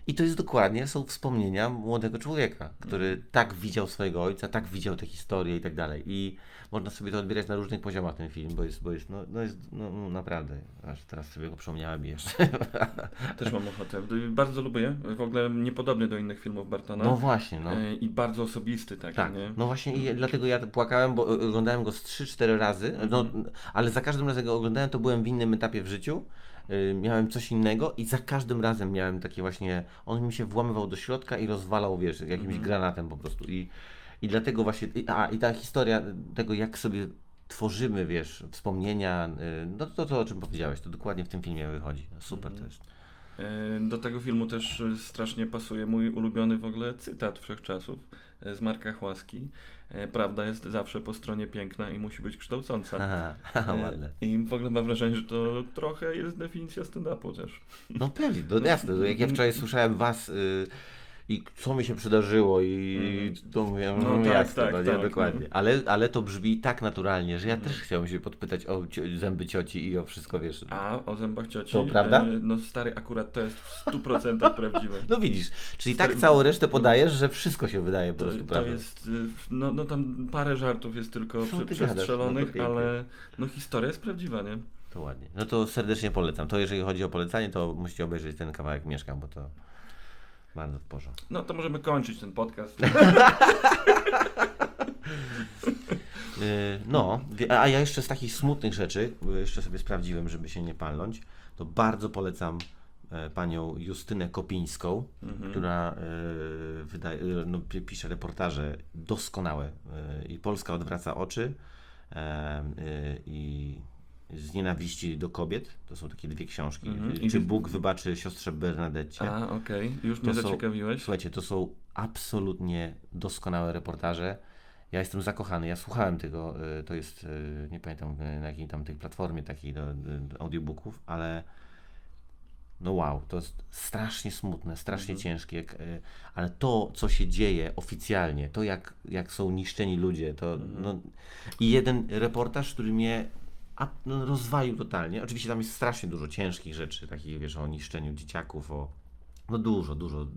I to jest dokładnie, są wspomnienia młodego człowieka, który Mhm. tak widział swojego ojca, tak widział te historie i tak dalej. I można sobie to odbierać na różnych poziomach ten film, bo jest, bo jest, no, no jest no, no naprawdę, aż teraz sobie go przypomniałem jeszcze. Też mam ochotę. Bardzo lubię. W ogóle niepodobny do innych filmów Bartona. No właśnie, no. E, I bardzo osobisty taki, Tak, nie? no właśnie i dlatego ja płakałem, bo oglądałem go z 3-4 razy, no, Mhm. ale za każdym razem go oglądałem, to byłem w innym etapie w życiu, miałem coś innego i za każdym razem miałem takie właśnie, on mi się włamywał do środka i rozwalał, wiesz, jakimś Mhm. granatem po prostu i, i dlatego właśnie, i, a i ta historia tego, jak sobie tworzymy, wiesz, wspomnienia, y, no to to, o czym powiedziałeś, to dokładnie w tym filmie wychodzi, super Mhm. to jest. E, Do tego filmu też e, strasznie pasuje mój ulubiony w ogóle cytat wszechczasów e, z Marka Chłaski. Prawda jest zawsze po stronie piękna i musi być kształcąca. Aha, ładne. I w ogóle mam wrażenie, że to trochę jest definicja stand-upu też. No pewnie, no jasne. Jak ja wczoraj słyszałem was, y, i co mi się przydarzyło i to mówię, no, No tak, jak to, tak, no, nie, tak, dokładnie. no. Ale, ale to brzmi tak naturalnie, że ja też chciałem się podpytać o zęby cioci i o wszystko, wiesz. A o zębach cioci. To prawda? e, No stary, akurat to jest w 100% prawdziwe. No widzisz, czyli tak Stary- całą resztę podajesz, że wszystko się wydaje po To, prostu to prawdą. jest, y, no, no tam parę żartów jest tylko prze? No przestrzelonych, to pięknie. ale no historia jest prawdziwa, nie? To ładnie. No to serdecznie polecam. To jeżeli chodzi o polecanie, to musicie obejrzeć ten kawałek Mieszkam, bo to bardzo w porządku. No to możemy kończyć ten podcast. Yy, No, a ja jeszcze z takich smutnych rzeczy, bo jeszcze sobie sprawdziłem, żeby się nie palnąć, to bardzo polecam e, panią Justynę Kopińską, Mhm. która e, wydaje, e, no, pi- pisze reportaże doskonałe e, i Polska odwraca oczy e, e, i z nienawiści do kobiet. To są takie dwie książki. Mhm. Czy Bóg wybaczy siostrze Bernadette? A, okej, już mnie To są- zaciekawiłeś. Słuchajcie, to są absolutnie doskonałe reportaże. Ja jestem zakochany, ja słuchałem tego, y, to jest, y, nie pamiętam y, na jakiej tam tej platformie takiej do, do audiobooków, ale no wow, to jest strasznie smutne, strasznie ciężkie, jak, ale to, co się dzieje oficjalnie, to jak, jak są niszczeni ludzie, to no, i jeden reportaż, który mnie a, no, rozwalił totalnie. Oczywiście tam jest strasznie dużo ciężkich rzeczy, takich wiesz, o niszczeniu dzieciaków, o no dużo, dużo.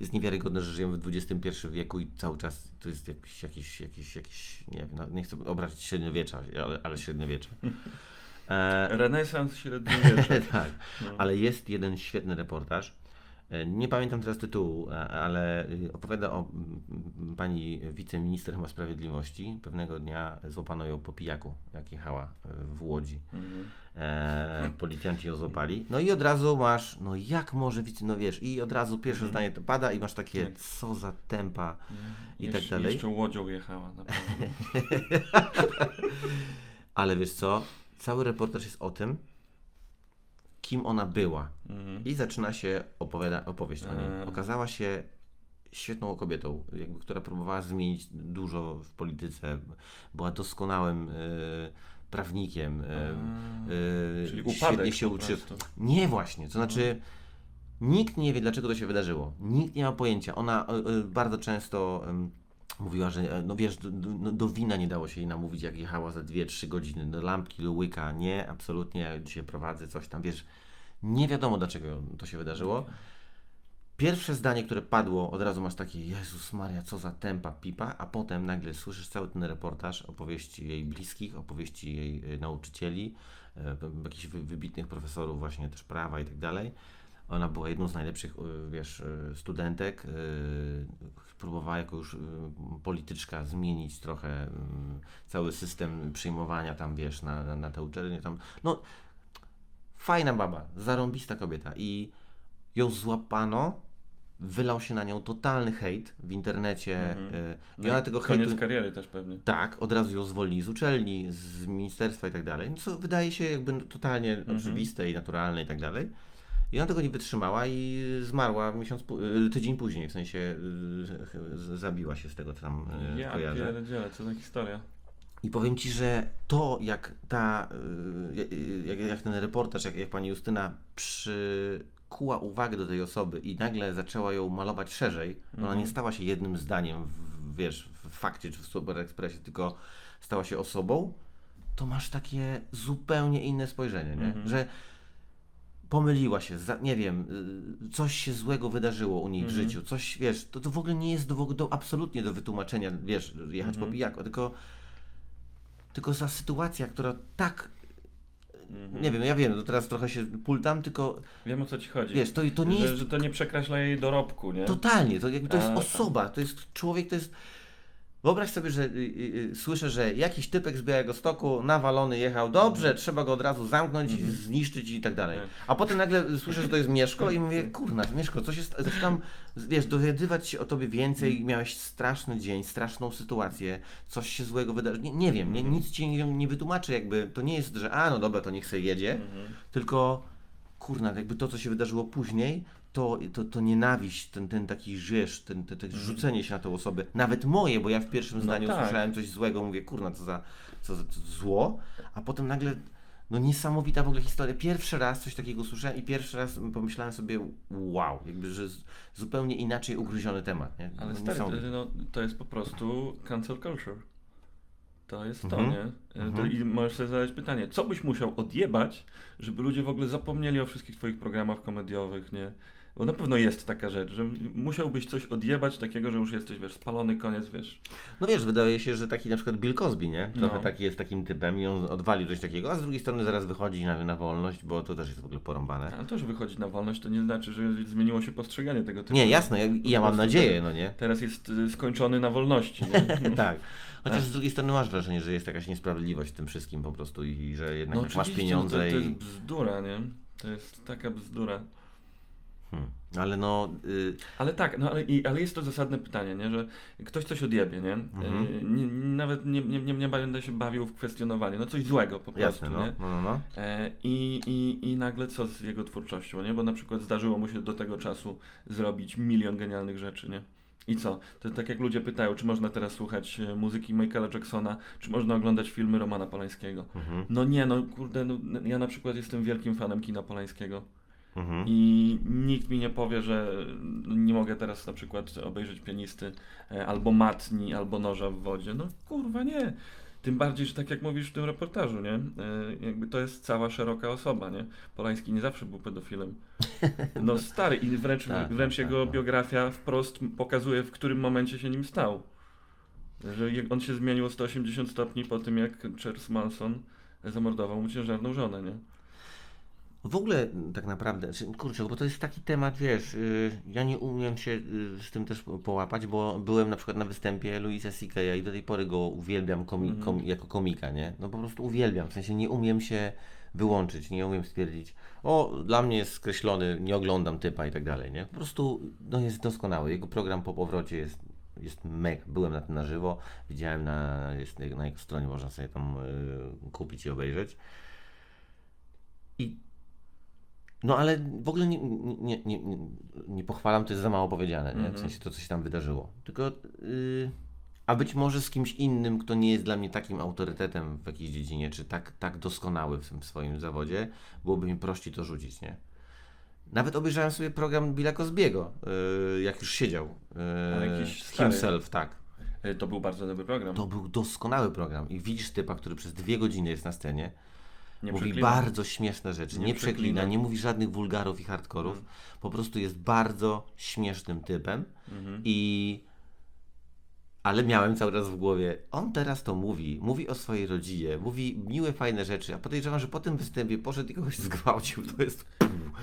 Jest niewiarygodne, że żyjemy w XXI wieku i cały czas to jest jakiś, jakiś, jakiś, jakiś nie wiem, no, nie chcę obrazić średniowiecza, ale, ale średniowiecze. E, Renesans średniowiecza. tak, ale jest jeden świetny reportaż. E, Nie pamiętam teraz tytułu, a- ale y, opowiada o pani wiceminister chyba sprawiedliwości. Pewnego dnia złapano ją po pijaku, jak jechała e, w Łodzi. Mhm. E, policjanci ją złapali. No i od razu masz, no jak może wice, no wiesz, i od razu pierwsze zdanie to pada i masz takie, Tak. co za tempa i tak Jeszcze- dalej. Jeszcze łodzią jechała, naprawdę. Ale wiesz co, cały reportaż jest o tym, kim ona była. Mhm. I zaczyna się opowiada, opowieść o niej. Okazała się świetną kobietą, jakby, która próbowała zmienić dużo w polityce. Była doskonałym e, prawnikiem. E, e, Czyli świetnie upadek się po uczy. prostu. Nie właśnie, to znaczy nikt nie wie dlaczego to się wydarzyło. Nikt nie ma pojęcia. Ona e, e, bardzo często mówiła, że e, no wiesz, do, do, do wina nie dało się jej namówić, jak jechała za 2-3 godziny, do lampki, do łyka. Nie, absolutnie, dzisiaj prowadzę coś tam, wiesz. Nie wiadomo dlaczego to się wydarzyło. Pierwsze zdanie, które padło, od razu masz takie Jezus Maria, co za tempa, pipa, a potem nagle słyszysz cały ten reportaż, opowieści jej bliskich, opowieści jej y, nauczycieli, e, jakichś wy- wybitnych profesorów właśnie też prawa i tak dalej. Ona była jedną z najlepszych, wiesz, studentek. Próbowała jako już y, polityczka zmienić trochę y, cały system przyjmowania tam, wiesz, na, na, na te uczelnie tam. No, fajna baba, zarąbista kobieta i ją złapano, wylał się na nią totalny hejt w internecie Mhm. y, No ona tego Koniec hejtu... kariery też pewnie. Tak, od razu ją zwolnili z uczelni, z ministerstwa i tak dalej, co wydaje się jakby totalnie Mhm. oczywiste i naturalne i tak dalej. I ona tego nie wytrzymała i zmarła miesiąc, y, tydzień później, w sensie y, zabiła się z tego, co tam y, Ja kojarzę. pierdzielę, co za historia. I powiem Ci, że to jak ta, jak, jak ten reportaż, jak, jak pani Justyna przykuła uwagę do tej osoby i nagle zaczęła ją malować szerzej, ona Mhm. nie stała się jednym zdaniem, w, wiesz, w fakcie czy w Super Expressie, tylko stała się osobą, to masz takie zupełnie inne spojrzenie, nie? Mhm. że pomyliła się, za, nie wiem, y, coś się złego wydarzyło u niej w Mhm. życiu, coś, wiesz, to, to w ogóle nie jest do, do, absolutnie do wytłumaczenia, wiesz, jechać po Mhm. pijaku, tylko tylko za sytuacja, która tak, Mhm. nie wiem, ja wiem, to teraz trochę się pultam, tylko Wiem o co ci chodzi. wiesz, to, to nie że, jest że to nie przekreśla jej dorobku, nie? totalnie, to, jakby to jest osoba, to jest człowiek, to jest... Wyobraź sobie, że y, y, y, słyszę, że jakiś typek z Białego Stoku nawalony jechał, dobrze, trzeba go od razu zamknąć, Mhm. zniszczyć i tak dalej. Tak. A potem nagle słyszę, że to jest Mieszko i mówię, kurna, Mieszko, co się sta- zaczynam, wiesz, dowiadywać się o tobie więcej, Mhm. miałeś straszny dzień, straszną sytuację, coś się złego wydarzyło, nie, nie wiem, nie, Mhm. nic ci nie, nie wytłumaczę, jakby, to nie jest, że a, no dobra, to niech sobie jedzie, Mhm. tylko kurna, jakby to, co się wydarzyło później, to, to, to nienawiść, ten, ten taki żyż, ten, ten, ten rzucenie się na tę osobę, nawet moje, bo ja w pierwszym No zdaniu tak. słyszałem coś złego, mówię, kurna, co za, co za co zło, a potem nagle No niesamowita w ogóle historia. Pierwszy raz coś takiego słyszałem i pierwszy raz pomyślałem sobie, wow, jakby, że zupełnie inaczej ugryziony temat. Nie? Ale No, stary, no, to jest po prostu cancel culture. To jest to, Mhm. nie? E, Mhm. I możesz sobie zadać pytanie, co byś musiał odjebać, żeby ludzie w ogóle zapomnieli o wszystkich twoich programach komediowych, nie? Bo na pewno jest taka rzecz, że musiałbyś coś odjebać takiego, że już jesteś, wiesz, spalony, koniec, wiesz. No wiesz, wydaje się, że taki na przykład Bill Cosby, nie? Trochę No. taki jest takim typem i on odwalił coś takiego, a z drugiej strony zaraz wychodzi na, na wolność, bo to też jest w ogóle porąbane. A to, że wychodzi na wolność, to nie znaczy, że zmieniło się postrzeganie tego typu. Nie, jasne, ja, ja mam nadzieję, no nie? Teraz jest y, skończony na wolności, nie? tak. Chociaż z drugiej strony masz wrażenie, że jest jakaś niesprawiedliwość w tym wszystkim po prostu i że jednak No masz pieniądze no to, to jest bzdura, nie? To jest taka bzdura. Hmm. Ale no... Y, Ale tak, no ale, i, ale jest to zasadne pytanie, nie? że ktoś coś odjebie, nie? Mhm. Y, nie, nawet nie, nie, nie, nie będę się bawił w kwestionowanie, no coś złego po prostu, jasne, no. nie? no, no, no. E, i, i, I nagle co z jego twórczością, nie? Bo na przykład zdarzyło mu się do tego czasu zrobić milion genialnych rzeczy, nie? I co? To tak jak ludzie pytają, czy można teraz słuchać e, muzyki Michaela Jacksona, czy można oglądać filmy Romana Polańskiego. Mhm. No nie, no kurde, no, ja na przykład jestem wielkim fanem kina Polańskiego. Mhm. I nikt mi nie powie, że nie mogę teraz na przykład obejrzeć pianisty e, albo matni, albo noża w wodzie. No kurwa nie. Tym bardziej, że tak jak mówisz w tym reportażu, nie? E, Jakby to jest cała szeroka osoba, nie? Polański nie zawsze był pedofilem. No stary i wręcz, Tak, wręcz tak, jego tak. biografia wprost pokazuje, w którym momencie się nim stał. Że on się zmienił o 180 stopni po tym, jak Charles Manson zamordował mu ciężarną żonę, nie? W ogóle m, tak naprawdę, kurczę, bo to jest taki temat, wiesz, y, ja nie umiem się y, z tym też po- połapać, bo byłem na przykład na występie Louisa C.K.'a i do tej pory go uwielbiam komi Mhm. kom jako komika, nie? No po prostu uwielbiam, w sensie nie umiem się wyłączyć, nie umiem stwierdzić, o, dla mnie jest skreślony, nie oglądam typa i tak dalej, nie? Po prostu, no jest doskonały, jego program po powrocie jest jest mega. Byłem na tym na żywo, widziałem na, jest na jego stronie, można sobie tam y, kupić i obejrzeć. I no ale w ogóle nie, nie, nie, nie, pochwalam, to jest za mało powiedziane, nie? Mhm. w sensie to, co się tam wydarzyło. Tylko, yy, a być może z kimś innym, kto nie jest dla mnie takim autorytetem w jakiejś dziedzinie, czy tak, tak doskonały w tym swoim zawodzie, byłoby mi prościej to rzucić, nie? Nawet obejrzałem sobie program Billa Cosbiego, yy, jak już siedział. Yy, jakiś stary. himself, tak. E, To był bardzo dobry program. To był doskonały program. I widzisz typa, który przez dwie godziny jest na scenie, Nie mówi przeklina. bardzo śmieszne rzeczy, nie, Nie przeklina, przeklina. nie mówi żadnych wulgarów i hardkorów, po prostu jest bardzo śmiesznym typem Mhm. i ale miałem cały czas w głowie, on teraz to mówi, mówi o swojej rodzinie, mówi miłe, fajne rzeczy, a podejrzewam, że po tym występie poszedł i kogoś zgwałcił, to jest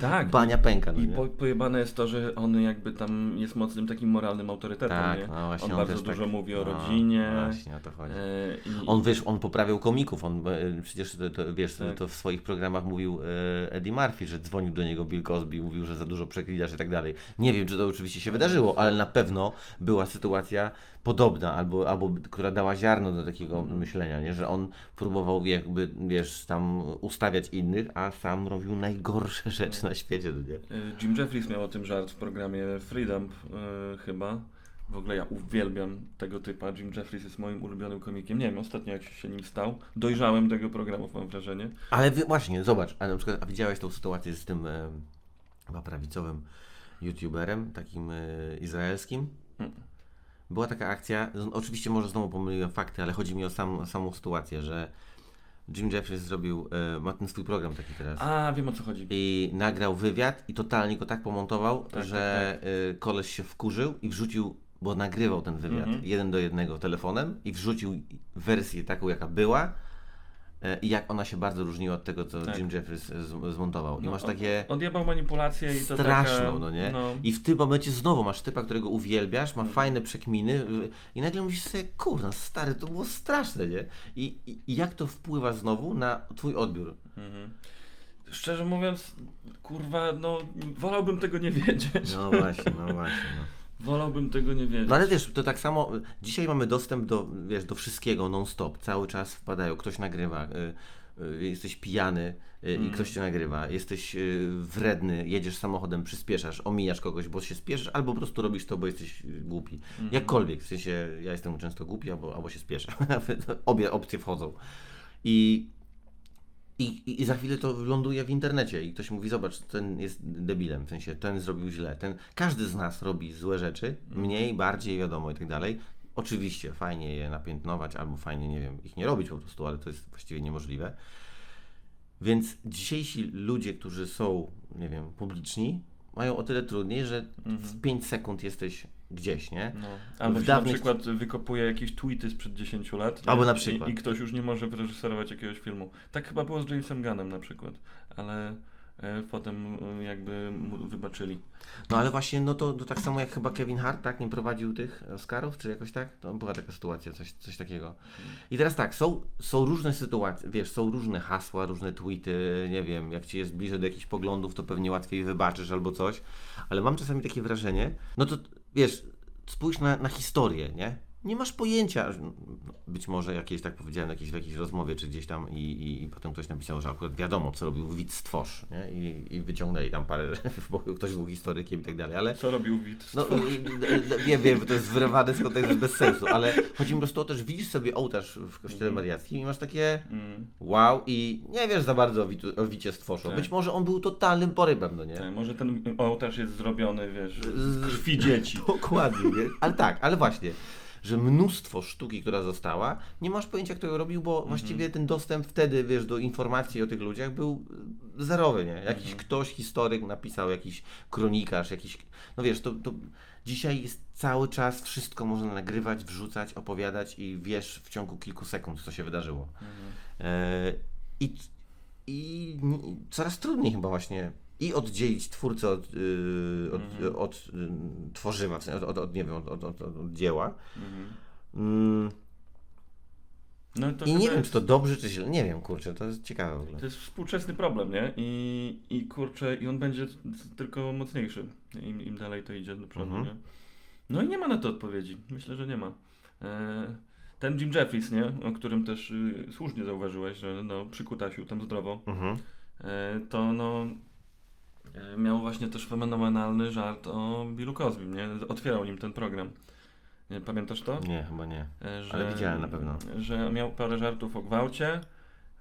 Tak. bania pęka, no I po, pojebane jest to, że on jakby tam jest mocnym takim moralnym autorytetem, Tak, nie? no właśnie, on on bardzo dużo tak- mówi o no, rodzinie. właśnie, o to chodzi. e, i, On wiesz, on poprawiał komików, on e, przecież to, to, wiesz, Tak. to w swoich programach mówił e, Eddie Murphy, że dzwonił do niego Bill Cosby, mówił, że za dużo przeklinasz i tak dalej. Nie wiem, czy to oczywiście się wydarzyło, ale na pewno była sytuacja podobna, albo, albo która dała ziarno do takiego myślenia, nie? że on próbował jakby, wiesz, tam ustawiać innych, a sam robił najgorsze rzeczy na świecie, no nie? e, Jim Jeffries miał o tym żart w programie Freedom e, chyba. W ogóle ja uwielbiam tego typa. Jim Jeffries jest moim ulubionym komikiem. Nie wiem, ostatnio jak się nim stał. Dojrzałem do jego programów, mam wrażenie. Ale właśnie, zobacz, a na przykład a widziałeś tą sytuację z tym e, prawicowym youtuberem, takim e, izraelskim? Mm. Była taka akcja, oczywiście może znowu pomyliłem fakty, ale chodzi mi o sam, samą sytuację, że Jim Jeffries zrobił, e, ma ten swój program taki teraz. A, wiem o co chodzi. I nagrał wywiad i totalnie go tak pomontował, Tak, że y, koleś się wkurzył i wrzucił, bo nagrywał ten wywiad Mhm. jeden do jednego telefonem i wrzucił wersję taką, jaka była i jak ona się bardzo różniła od tego, co Tak. Jim Jeffries z, zmontował. I No, masz on- takie Odjebał manipulację i to straszną, taka, no nie? No, I w tym momencie znowu masz typa, którego uwielbiasz, ma Mhm. fajne przekminy i nagle mówisz sobie, kurna, stary, to było straszne, nie? I, i, i jak to wpływa znowu na twój odbiór? Mhm. Szczerze mówiąc, kurwa, no wolałbym tego nie wiedzieć. No właśnie, no właśnie, no. Wolałbym tego nie wiedzieć. No ale wiesz, to tak samo, dzisiaj mamy dostęp do, wiesz, do wszystkiego non-stop, cały czas wpadają, ktoś nagrywa, y, y, jesteś pijany y, i Mm. ktoś cię nagrywa, jesteś y, wredny, jedziesz samochodem, przyspieszasz, omijasz kogoś, bo się spieszysz, albo po prostu robisz to, bo jesteś y, głupi. Mhm. Jakkolwiek, w sensie ja jestem często głupi, albo, albo się spieszę. Obie opcje wchodzą. I I, i, za chwilę to ląduje w internecie i ktoś mówi, zobacz, ten jest debilem, w sensie ten zrobił źle, ten, każdy z nas robi złe rzeczy, mniej, bardziej, wiadomo i tak dalej. Oczywiście fajnie je napiętnować albo fajnie, nie wiem, ich nie robić po prostu, ale to jest właściwie niemożliwe. Więc dzisiejsi ludzie, którzy są, nie wiem, publiczni, mają o tyle trudniej, że w 5 sekund jesteś gdzieś, nie? No. Albo dawnych- na przykład wykopuje jakieś tweety sprzed 10 lat. Albo na przykład. I, I ktoś już nie może wyreżyserować jakiegoś filmu. Tak chyba było z Jamesem Gunnem na przykład. Ale e, potem e, jakby mu wybaczyli. No ale właśnie, no to, to tak samo jak chyba Kevin Hart, tak? Nie prowadził tych Oscarów, czy jakoś tak? To była taka sytuacja, coś, coś takiego. I teraz tak, są, są różne sytuacje, wiesz, są różne hasła, różne tweety, nie wiem, jak ci jest bliżej do jakichś poglądów, to pewnie łatwiej wybaczysz albo coś, ale mam czasami takie wrażenie, no to wiesz, spójrz na, na historię, nie? Nie masz pojęcia, być może jakieś, tak powiedziałem, jakieś, w jakiejś rozmowie czy gdzieś tam i, i, i potem ktoś napisał, że akurat wiadomo, co robił widz stworz, nie? I, i wyciągnęli tam parę, bo ktoś był historykiem i tak dalej, ale Co robił Wit? no, wiem, wiem, to jest wyrywane z kontekstu bez sensu, ale chodzi mi po prostu o to, że widzisz sobie ołtarz w kościele mariackim i masz takie Mm. wow i nie wiesz za bardzo o, witu, o Wicie Stwoszu. Tak. Być może on był totalnym porybem, no nie? Tak, może ten ołtarz jest zrobiony, wiesz, Z- krwi dzieci. Dokładnie, nie? Ale tak, ale właśnie, że mnóstwo sztuki, która została, nie masz pojęcia, kto ją robił, bo właściwie ten dostęp wtedy, wiesz, do informacji o tych ludziach był y, zerowy, nie? Jakiś ktoś, historyk napisał, jakiś kronikarz, jakiś, no wiesz, to, to dzisiaj jest cały czas, wszystko można nagrywać, wrzucać, opowiadać i wiesz w ciągu kilku sekund, co się wydarzyło. E, I, i coraz trudniej chyba właśnie i oddzielić twórcę od, y, od, Mhm. od y, tworzywa, od, od, od, nie wiem, od, od, od, od dzieła. Mhm. Mm, No, I nie wiem, czy to dobrze, czy źle. Nie wiem, kurczę, to jest ciekawe w ogóle. To jest współczesny problem, nie? I, i kurczę, i on będzie tylko mocniejszy, im, im dalej to idzie do przodu, Mhm. nie? No i nie ma na to odpowiedzi. Myślę, że nie ma. E, ten Jim Jeffries, nie? O którym też y, słusznie zauważyłeś, że no, przykutasił tam zdrowo, Mhm. e, to no miał właśnie też fenomenalny żart o Billu Cosbym, nie? Otwierał nim ten program. Nie, pamiętasz to? Nie, chyba nie. E, Że, Ale widziałem na pewno. Że miał parę żartów o gwałcie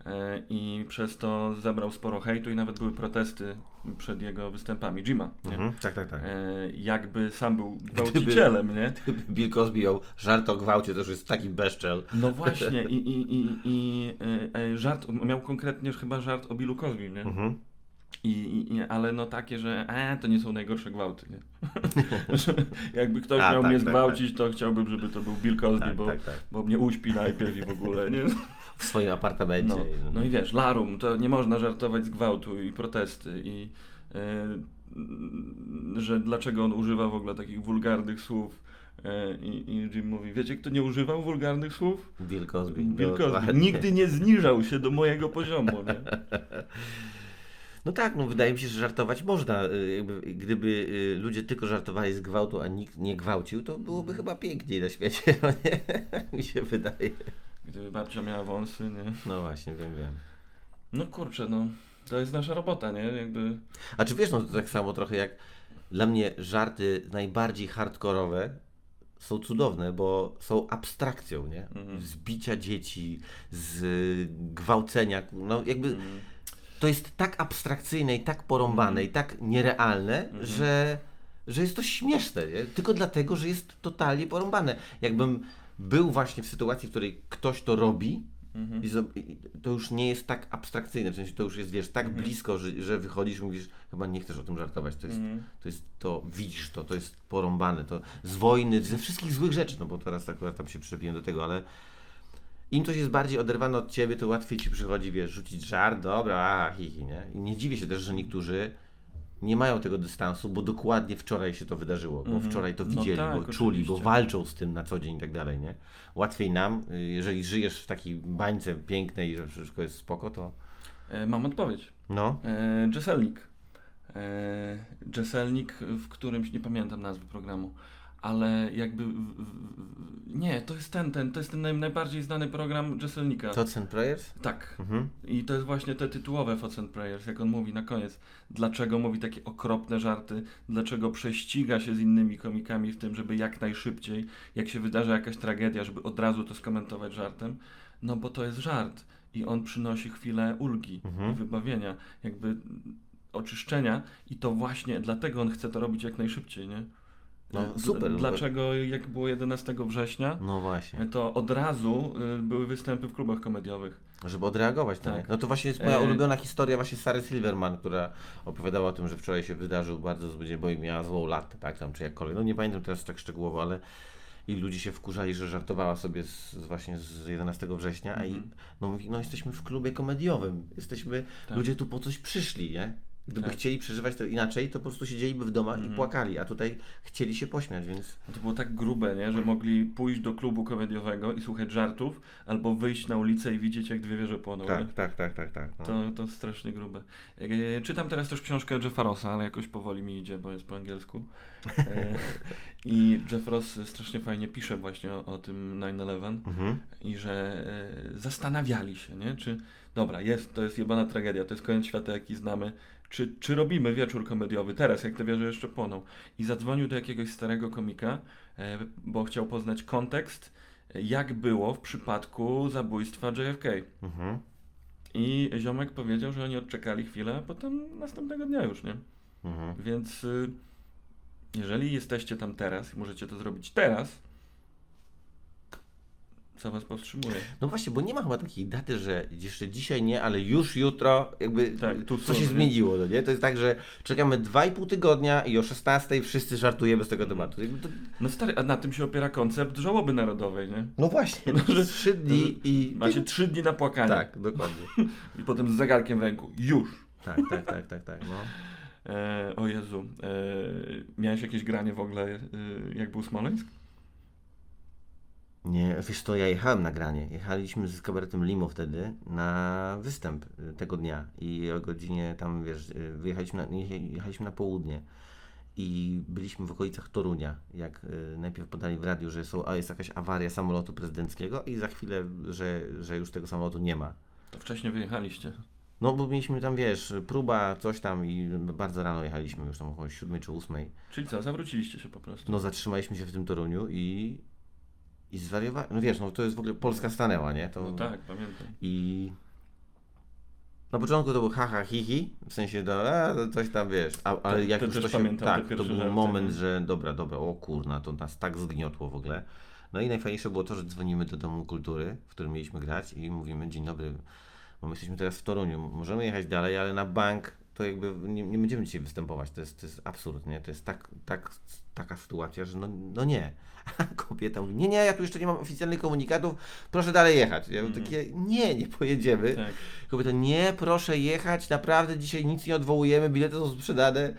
e, i przez to zebrał sporo hejtu i nawet były protesty przed jego występami. Jima? Mhm. Tak, tak, tak. E, jakby sam był gwałcicielem, nie? Bill Cosby jął żart o gwałcie, to już jest taki bezczel. No właśnie i, i, i, i e, e, żart, miał konkretnie chyba żart o Billu Cosby, nie? Mhm. I, i, ale no takie, że e, to nie są najgorsze gwałty, nie? Jakby ktoś A, miał tak, mnie tak, zgwałcić, to chciałbym, żeby to był Bill Cosby, Tak, bo, tak, tak. bo mnie uśpi najpierw i w ogóle, nie? W swoim apartamencie. No, no i wiesz, larum, to nie można żartować z gwałtu i protesty i e, że dlaczego on używa w ogóle takich wulgarnych słów e, i, i Jim mówi, wiecie kto nie używał wulgarnych słów? Bill Cosby. Bill Cosby. Nigdy nie zniżał się do mojego poziomu, nie? No tak, no wydaje mi się, że żartować można. y, gdyby y, ludzie tylko żartowali z gwałtu, a nikt nie gwałcił, to byłoby chyba piękniej na świecie, no nie? mi się wydaje. Gdyby babcia miała wąsy, nie? No właśnie, wiem, wiem. No kurczę, no. To jest nasza robota, nie? Jakby... A czy wiesz, no to tak samo trochę jak dla mnie żarty najbardziej hardkorowe są cudowne, bo są abstrakcją, nie? Mhm. Z bicia dzieci, z gwałcenia, no jakby Mm, to jest tak abstrakcyjne i tak porąbane i tak nierealne, że, że jest to śmieszne, nie? tylko dlatego, że jest totalnie porąbane. Jakbym był właśnie w sytuacji, w której ktoś to robi, mhm. to już nie jest tak abstrakcyjne, w sensie to już jest, wiesz, tak blisko, że, że wychodzisz i mówisz, chyba nie chcesz o tym żartować, to jest, Mhm. to jest, to widzisz to, to jest porąbane, to z wojny, ze wszystkich złych rzeczy, no bo teraz akurat tam się przyczepiłem do tego, ale im coś jest bardziej oderwane od ciebie, to łatwiej ci przychodzi, wiesz, rzucić żart, dobra, a, hi, hi, nie? I nie dziwię się też, że niektórzy nie mają tego dystansu, bo dokładnie wczoraj się to wydarzyło, bo Mhm. wczoraj to No widzieli, tak, bo czuli, bo oczywiście. walczą z tym na co dzień i tak dalej, nie? Łatwiej nam, y, jeżeli żyjesz w takiej bańce pięknej, że wszystko jest spoko, to E, mam odpowiedź. no. E, Jesselnik. E, Jesselnik, w którymś, nie pamiętam nazwy programu, ale jakby. Nie, to jest ten, ten, to jest ten naj, najbardziej znany program Jesselnika. Thoughts and Prayers? Tak. Mhm. I to jest właśnie te tytułowe Thoughts and Prayers, jak on mówi na koniec. Dlaczego mówi takie okropne żarty, dlaczego prześciga się z innymi komikami w tym, żeby jak najszybciej, jak się wydarza jakaś tragedia, żeby od razu to skomentować żartem. No bo to jest żart. i on przynosi chwilę ulgi Mhm. i wybawienia, jakby oczyszczenia i to właśnie dlatego on chce to robić jak najszybciej, nie? No, super. Dlaczego jak było 11 września, No właśnie. to od razu y, były występy w klubach komediowych. Żeby odreagować Tak. nie. No to właśnie jest moja E- ulubiona historia właśnie Sary Silverman, która opowiadała o tym, że wczoraj się wydarzył bardzo zły dzień, bo miała złą latę, tak tam, czy jakkolwiek. No nie pamiętam teraz tak szczegółowo, ale i ludzie się wkurzali, że żartowała sobie z, z właśnie z 11 września, a i Mhm. no mówi, no jesteśmy w klubie komediowym, jesteśmy, Tak. ludzie tu po coś przyszli, nie? Gdyby Tak. chcieli przeżywać to inaczej, to po prostu siedzieliby w domach Mhm. i płakali, a tutaj chcieli się pośmiać, więc No To było tak grube, nie? że mogli pójść do klubu komediowego i słuchać żartów, albo wyjść na ulicę i widzieć, jak dwie wieże płoną. nie? tak, tak, tak, tak, tak. No. To, to strasznie grube. E, czytam teraz też książkę Jeffa Rossa, ale jakoś powoli mi idzie, bo jest po angielsku. E, I Jeff Ross strasznie fajnie pisze właśnie o, o tym 9-11 Mhm. i że e, zastanawiali się, nie? czy dobra, jest, to jest jebana tragedia, to jest koniec świata, jaki znamy, czy, czy robimy wieczór komediowy teraz, jak te wieże jeszcze płoną. I zadzwonił do jakiegoś starego komika, e, bo chciał poznać kontekst, e, jak było w przypadku zabójstwa JFK. Mhm. I ziomek powiedział, że oni odczekali chwilę, a potem następnego dnia już, nie? Mhm. Więc y, jeżeli jesteście tam teraz i możecie to zrobić teraz, co was powstrzymuje? No właśnie, bo nie ma chyba takiej daty, że jeszcze dzisiaj nie, ale już jutro jakby Tak, tu co się nie? zmieniło, no nie? To jest tak, że czekamy 2,5 tygodnia i o 16 wszyscy żartujemy z tego tematu. To... No stary, a na tym się opiera koncept żałoby narodowej, nie? No właśnie, No, że- trzy dni i... Macie trzy dni na płakanie. Tak, dokładnie. I potem z zegarkiem w ręku. Już. Tak, tak, tak, tak, tak, no. E, o Jezu. E, miałeś jakieś granie w ogóle, e, jak był Smoleńsk? Nie, wiesz to ja jechałem na granie. Jechaliśmy z kabaretem Limo wtedy na występ y, tego dnia i o godzinie tam, wiesz, y, wyjechaliśmy na, jechaliśmy na południe i byliśmy w okolicach Torunia, jak y, najpierw podali w radiu, że są, a jest jakaś awaria samolotu prezydenckiego i za chwilę, że, że już tego samolotu nie ma. To wcześniej wyjechaliście. No bo mieliśmy tam, wiesz, próba, coś tam i bardzo rano jechaliśmy, już tam około 7 czy 8. Czyli co, zawróciliście się po prostu. No zatrzymaliśmy się w tym Toruniu i, i zwariowaliśmy. No wiesz, no to jest w ogóle Polska stanęła, nie? To, No tak, pamiętam. I na początku to był haha hihi, w sensie do, a, coś tam wiesz, a, ale jak to już to się, pamiętam tak, to był żarty, moment, że dobra, dobra, o kurna, to nas tak zgniotło w ogóle. No i najfajniejsze było to, że dzwonimy do Domu Kultury, w którym mieliśmy grać i mówimy, dzień dobry, bo my jesteśmy teraz w Toruniu, możemy jechać dalej, ale na bank to jakby nie, nie będziemy dzisiaj występować, to jest, to jest absurd, nie? To jest tak, tak, taka sytuacja, że no, no nie. A kobieta mówi, nie, nie, ja tu jeszcze nie mam oficjalnych komunikatów, proszę dalej jechać. Ja Mhm. takie, nie, nie pojedziemy. Tak. Kobieta, nie, proszę jechać, naprawdę dzisiaj nic nie odwołujemy, bilety są sprzedane.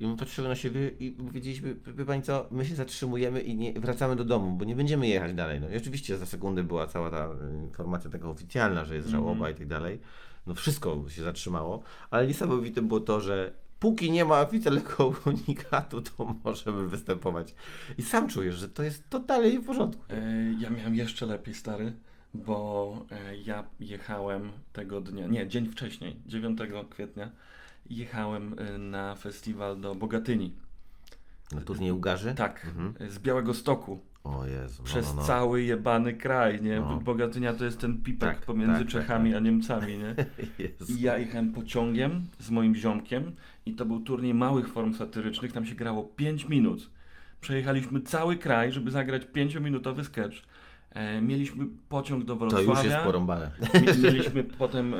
I my patrzymy na siebie i powiedzieliśmy, wie pani co, my się zatrzymujemy i nie, wracamy do domu, bo nie będziemy jechać dalej. No i oczywiście za sekundę była cała ta informacja taka oficjalna, że jest żałoba Mhm. i tak dalej. No wszystko się zatrzymało, ale niesamowite było to, że póki nie ma oficjalnego komunikatu, to możemy występować. I sam czujesz, że to jest totalnie w porządku. E, ja miałem jeszcze lepiej, stary, bo e, ja jechałem tego dnia, nie, dzień wcześniej, 9 kwietnia, jechałem e, na festiwal do Bogatyni. Na turniej Ugarzy? Tak, Mhm. z Białego Stoku. O Jezu, no, przez no, no. cały jebany kraj, nie? No. Bogatynia to jest ten pipek Tak, pomiędzy tak, tak, Czechami tak. a Niemcami, nie? I ja jechałem pociągiem z moim ziomkiem i to był turniej małych form satyrycznych, tam się grało 5 minut. Przejechaliśmy cały kraj, żeby zagrać 5-minutowy sketch. E, mieliśmy pociąg do To Wrocławia. już jest porąbane. Mi- Mieliśmy potem e,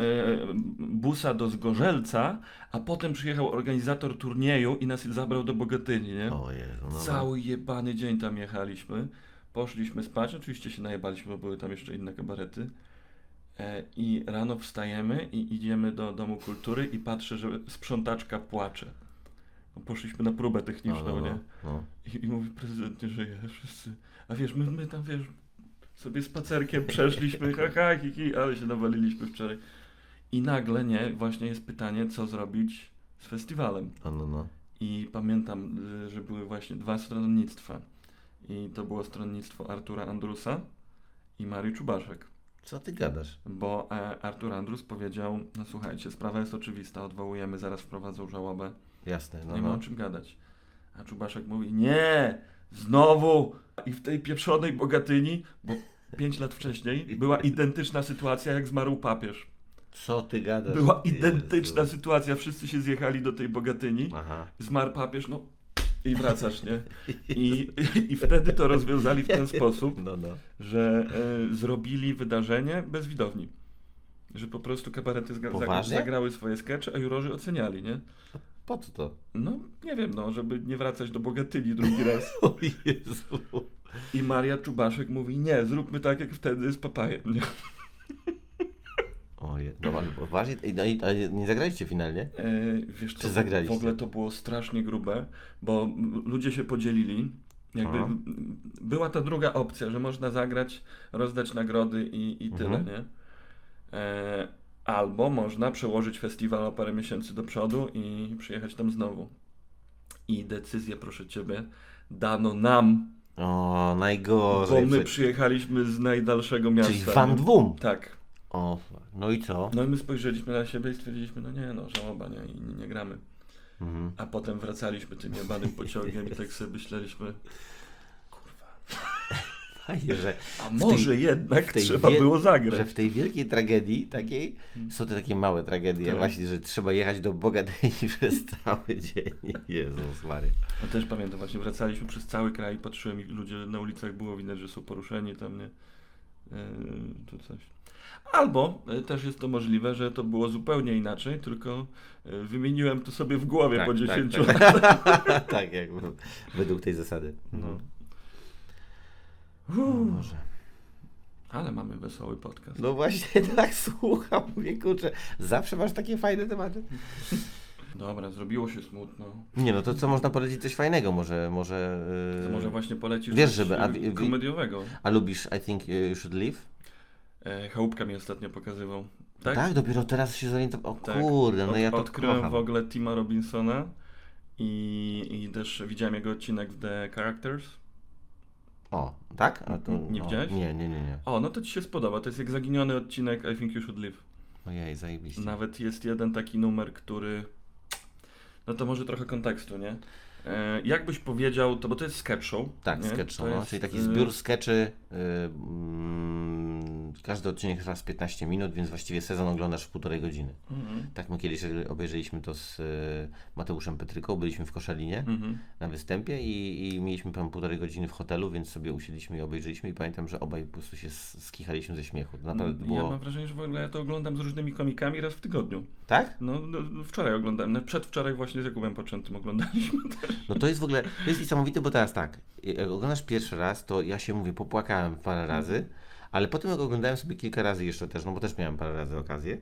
busa do Zgorzelca, a potem przyjechał organizator turnieju i nas zabrał do Bogatyni, nie? Jezu, no, no. Cały jebany dzień tam jechaliśmy. Poszliśmy spać, oczywiście się najebaliśmy, bo były tam jeszcze inne kabarety. E, I rano wstajemy i idziemy do Domu Kultury i patrzę, że sprzątaczka płacze. Bo Poszliśmy na próbę no, techniczną, no, nie? no, no. I, I mówi, prezydent nie żyje, wszyscy. A wiesz, my, my tam, wiesz, sobie spacerkiem przeszliśmy, ha, ha, hi, hi, ale się nawaliliśmy wczoraj. I nagle, nie, właśnie jest pytanie, co zrobić z festiwalem. No, no, no. I pamiętam, y, że były właśnie dwa stronnictwa. I to było stronnictwo Artura Andrusa i Marii Czubaszek. Co ty gadasz? Bo e, Artur Andrus powiedział, no słuchajcie, sprawa jest oczywista, odwołujemy, zaraz wprowadzą żałobę, Jasne, no, nie ma no. o czym gadać. A Czubaszek mówi, nie, znowu i w tej pieprzonej Bogatyni, bo pięć lat wcześniej była identyczna sytuacja, jak zmarł papież. Co ty gadasz? Była Jezu. identyczna sytuacja, wszyscy się zjechali do tej Bogatyni, Aha. zmarł papież, no i wracasz, nie? I, i wtedy to rozwiązali w ten sposób, No, no. że e, zrobili wydarzenie bez widowni. Że po prostu kabarety zagra- zagrały swoje skecze, a jurorzy oceniali, nie? Po co to? No, nie wiem, no, żeby nie wracać do Bogatyni drugi raz. O Jezu. I Maria Czubaszek mówi, nie, zróbmy tak jak wtedy z papajem, nie? Oje, no ale poważnie, no i nie zagraliście finalnie? E, wiesz Czy zagraliście? w ogóle to było strasznie grube, bo ludzie się podzielili. Jakby Aha. była ta druga opcja, że można zagrać, rozdać nagrody i, i tyle, Mhm. nie? E, albo można przełożyć festiwal o parę miesięcy do przodu i przyjechać tam znowu. I decyzję, proszę Ciebie, dano nam, O, bo najgorzej. my Prze- przyjechaliśmy z najdalszego miasta. Czyli Van nie? Dwum. Tak. O, no i co? No i my spojrzeliśmy na siebie i stwierdziliśmy, no nie, no żałoba, nie, i nie, nie gramy. Mhm. A potem wracaliśmy tym jebanym pociągiem i tak sobie myśleliśmy, kurwa, Fajnie, że, a może jednak tej trzeba wie- było że zagrać. w tej wielkiej tragedii takiej są te takie małe tragedie, Tak. właśnie, że trzeba jechać do Bogatyi przez cały dzień. Jezus Mary. A też pamiętam, właśnie wracaliśmy przez cały kraj, patrzyłem i ludzie na ulicach było widać, że są poruszeni tam, nie? Yy, tu coś. Albo y, też jest to możliwe, że to było zupełnie inaczej, tylko y, wymieniłem to sobie w głowie Tak, po tak, 10 tak. latach. tak, jak według tej zasady. No. Może. Ale mamy wesoły podcast. No właśnie tak słucham, mówię, kurczę, zawsze masz takie fajne tematy. Dobra, zrobiło się smutno. Nie no, to co można polecić coś fajnego, może, może... To może właśnie polecisz wiesz, żeby- a y, komediowego. A lubisz I Think You Should Leave? E, Chałupka mi ostatnio pokazywał. Tak? Tak? dopiero teraz się zorientowałem. O Tak. kurde, no Od- ja to Odkryłem kocham. w ogóle Tima Robinsona i, i też widziałem jego odcinek w The Characters. O, tak? A to, Nie no, widziałeś? Nie, nie, nie, nie. O, no to ci się spodoba. To jest jak zaginiony odcinek I Think You Should Live. Ojej, zajebiście. Nawet jest jeden taki numer, który... No to może trochę kontekstu, nie? E, jakbyś powiedział, to bo to jest sketch show. Tak, nie? sketch show, no, jest, czyli taki y, zbiór skeczy. Każdy odcinek trwa z 15 minut, więc właściwie sezon oglądasz w półtorej godziny. mhm, Tak, my kiedyś obejrzeliśmy to z y, Mateuszem Petryką, byliśmy w Koszalinie mhm. na występie i, i mieliśmy tam półtorej godziny w hotelu, więc sobie usiedliśmy i obejrzeliśmy i pamiętam, że obaj po prostu się skichaliśmy ze śmiechu. Naprawdę było... Ja mam wrażenie, że w ogóle ja to oglądam z różnymi komikami raz w tygodniu. Tak? No, no no, wczoraj oglądałem, no, przedwczoraj właśnie z Jakubem Poczętym oglądaliśmy. No to jest w ogóle, to jest niesamowite, bo teraz tak, jak oglądasz pierwszy raz, to ja się mówię, popłakałem parę razy, ale potem jak oglądałem sobie kilka razy jeszcze też, no bo też miałem parę razy okazję,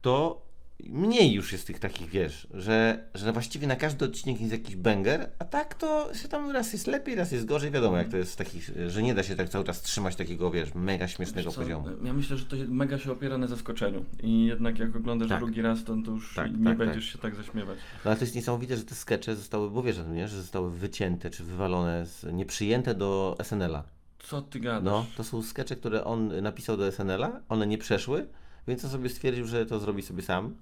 to mniej już jest tych takich, wiesz, że, że właściwie na każdy odcinek jest jakiś banger, a tak to się tam raz jest lepiej, raz jest gorzej, wiadomo jak to jest takich, że nie da się tak cały czas trzymać takiego, wiesz, mega śmiesznego Wiesz poziomu. Ja myślę, że to mega się opiera na zaskoczeniu. I jednak jak oglądasz Tak. drugi raz, to, to już Tak, nie tak, będziesz się tak zaśmiewać. No ale to jest niesamowite, że te skecze zostały, bo wiesz nie, że zostały wycięte, czy wywalone, z, nieprzyjęte do SNL-a. Co ty gadasz? No, to są skecze, które on napisał do SNL-a, one nie przeszły, więc on sobie stwierdził, że to zrobi sobie sam.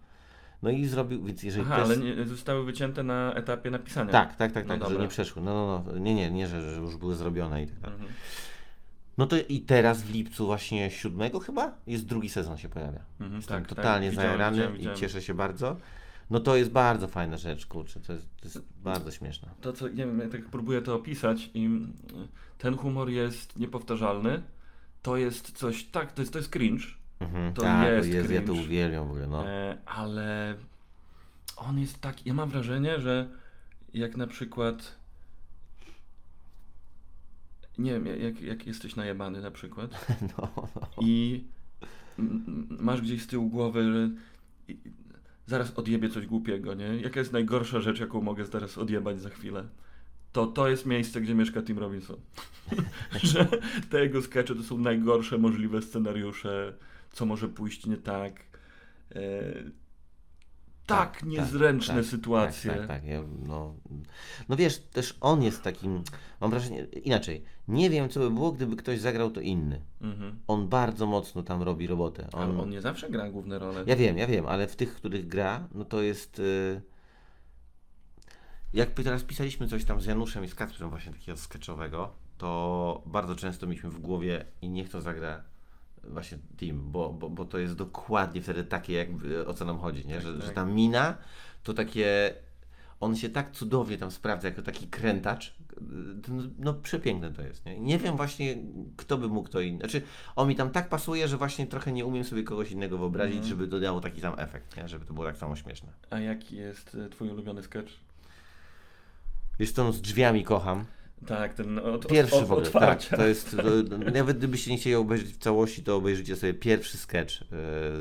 No i zrobił, więc jeżeli Aha, ale nie, zostały wycięte na etapie napisania. Tak, tak, tak, No tak, że nie przeszły. No, no, no, nie, nie, nie, że, że już były zrobione i tak dalej. Mhm. No to i teraz w lipcu właśnie siódmego chyba jest drugi sezon się pojawia. Mhm, Jestem tak, totalnie tak, widziałem, zajarany widziałem, i widziałem. cieszę się bardzo. No to jest bardzo fajna rzecz, kurczę, to jest, to jest bardzo śmieszne. To co, nie wiem, ja tak próbuję to opisać i ten humor jest niepowtarzalny. To jest coś, tak, to jest, to jest cringe, Mhm, To tak, jest jest, ja to cringe. uwielbiam w ogóle, no. e, ale on jest tak, ja mam wrażenie, że jak na przykład nie wiem, jak, jak jesteś najebany na przykład no, no. i masz gdzieś z tyłu głowy, że zaraz odjebie coś głupiego, nie? Jaka jest najgorsza rzecz, jaką mogę zaraz odjebać za chwilę? To to jest miejsce, gdzie mieszka Tim Robinson. że te jego skecze to są najgorsze możliwe scenariusze, co może pójść nie tak. E, tak, niezręczne tak, sytuacje. Tak, tak, tak. Ja, no, no wiesz, też on jest takim, mam wrażenie, inaczej, nie wiem co by było, gdyby ktoś zagrał to inny. Mhm. On bardzo mocno tam robi robotę. Ale On, on nie zawsze gra główne role. Ja wiem, ja wiem, ale w tych, których gra, no to jest... y, jak teraz pisaliśmy coś tam z Januszem i z Kacprem właśnie takiego sketchowego, to bardzo często mieliśmy w głowie i niech to zagra właśnie team, bo, bo, bo to jest dokładnie wtedy takie, jak, o co nam chodzi, nie? Tak, że, tak. że ta mina to takie, on się tak cudownie tam sprawdza jako taki krętacz, no, no przepiękne to jest, nie? Nie wiem właśnie, kto by mógł to inny, znaczy on mi tam tak pasuje, że właśnie trochę nie umiem sobie kogoś innego wyobrazić, Mhm. żeby to dało taki sam efekt, nie? Żeby to było tak samo śmieszne. A jaki jest y, twój ulubiony sketch? Wiesz no z drzwiami kocham. Tak, ten od, Pierwszy od, w ogóle, otwarcia. tak. To jest, to, nawet gdybyście nie chcieli obejrzeć w całości, to obejrzyjcie sobie pierwszy sketch e,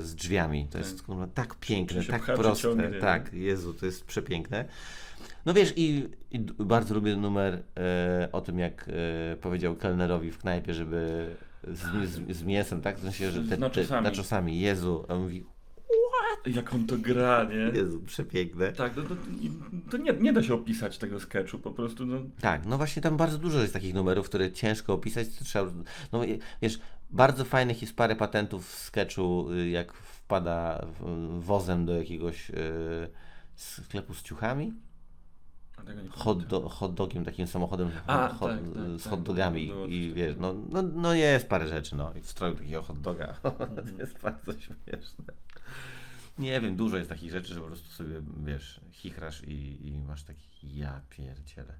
z drzwiami. To jest kurwa, tak piękne, tak proste. ciągnie, nie? tak, Jezu, to jest przepiękne. No wiesz, i, i bardzo lubię numer e, o tym, jak e, powiedział kelnerowi w knajpie, żeby z, z, z mięsem, tak? W sensie, że te, te, naczosami. naczosami. Jezu, on mówi, Jak on to gra, nie? Jezu, przepiękne. Tak, to, to, to nie, nie da się opisać tego sketchu, po prostu, no, Tak, no właśnie tam bardzo dużo jest takich numerów, które ciężko opisać, trzeba, no wiesz, bardzo fajnych jest parę patentów w sketchu, y, jak wpada wozem do jakiegoś y, sklepu z ciuchami, hot, do, hot dogiem, takim samochodem A, hot, tak, tak, z tak, hot dogami było coś i wiesz, no, no, no jest parę rzeczy, no, i w stroju takiego hot doga, Mhm. to jest bardzo śmieszne. Nie wiem, dużo jest takich rzeczy, że po prostu sobie, wiesz, chichrasz i, i masz taki, ja pierdzielę.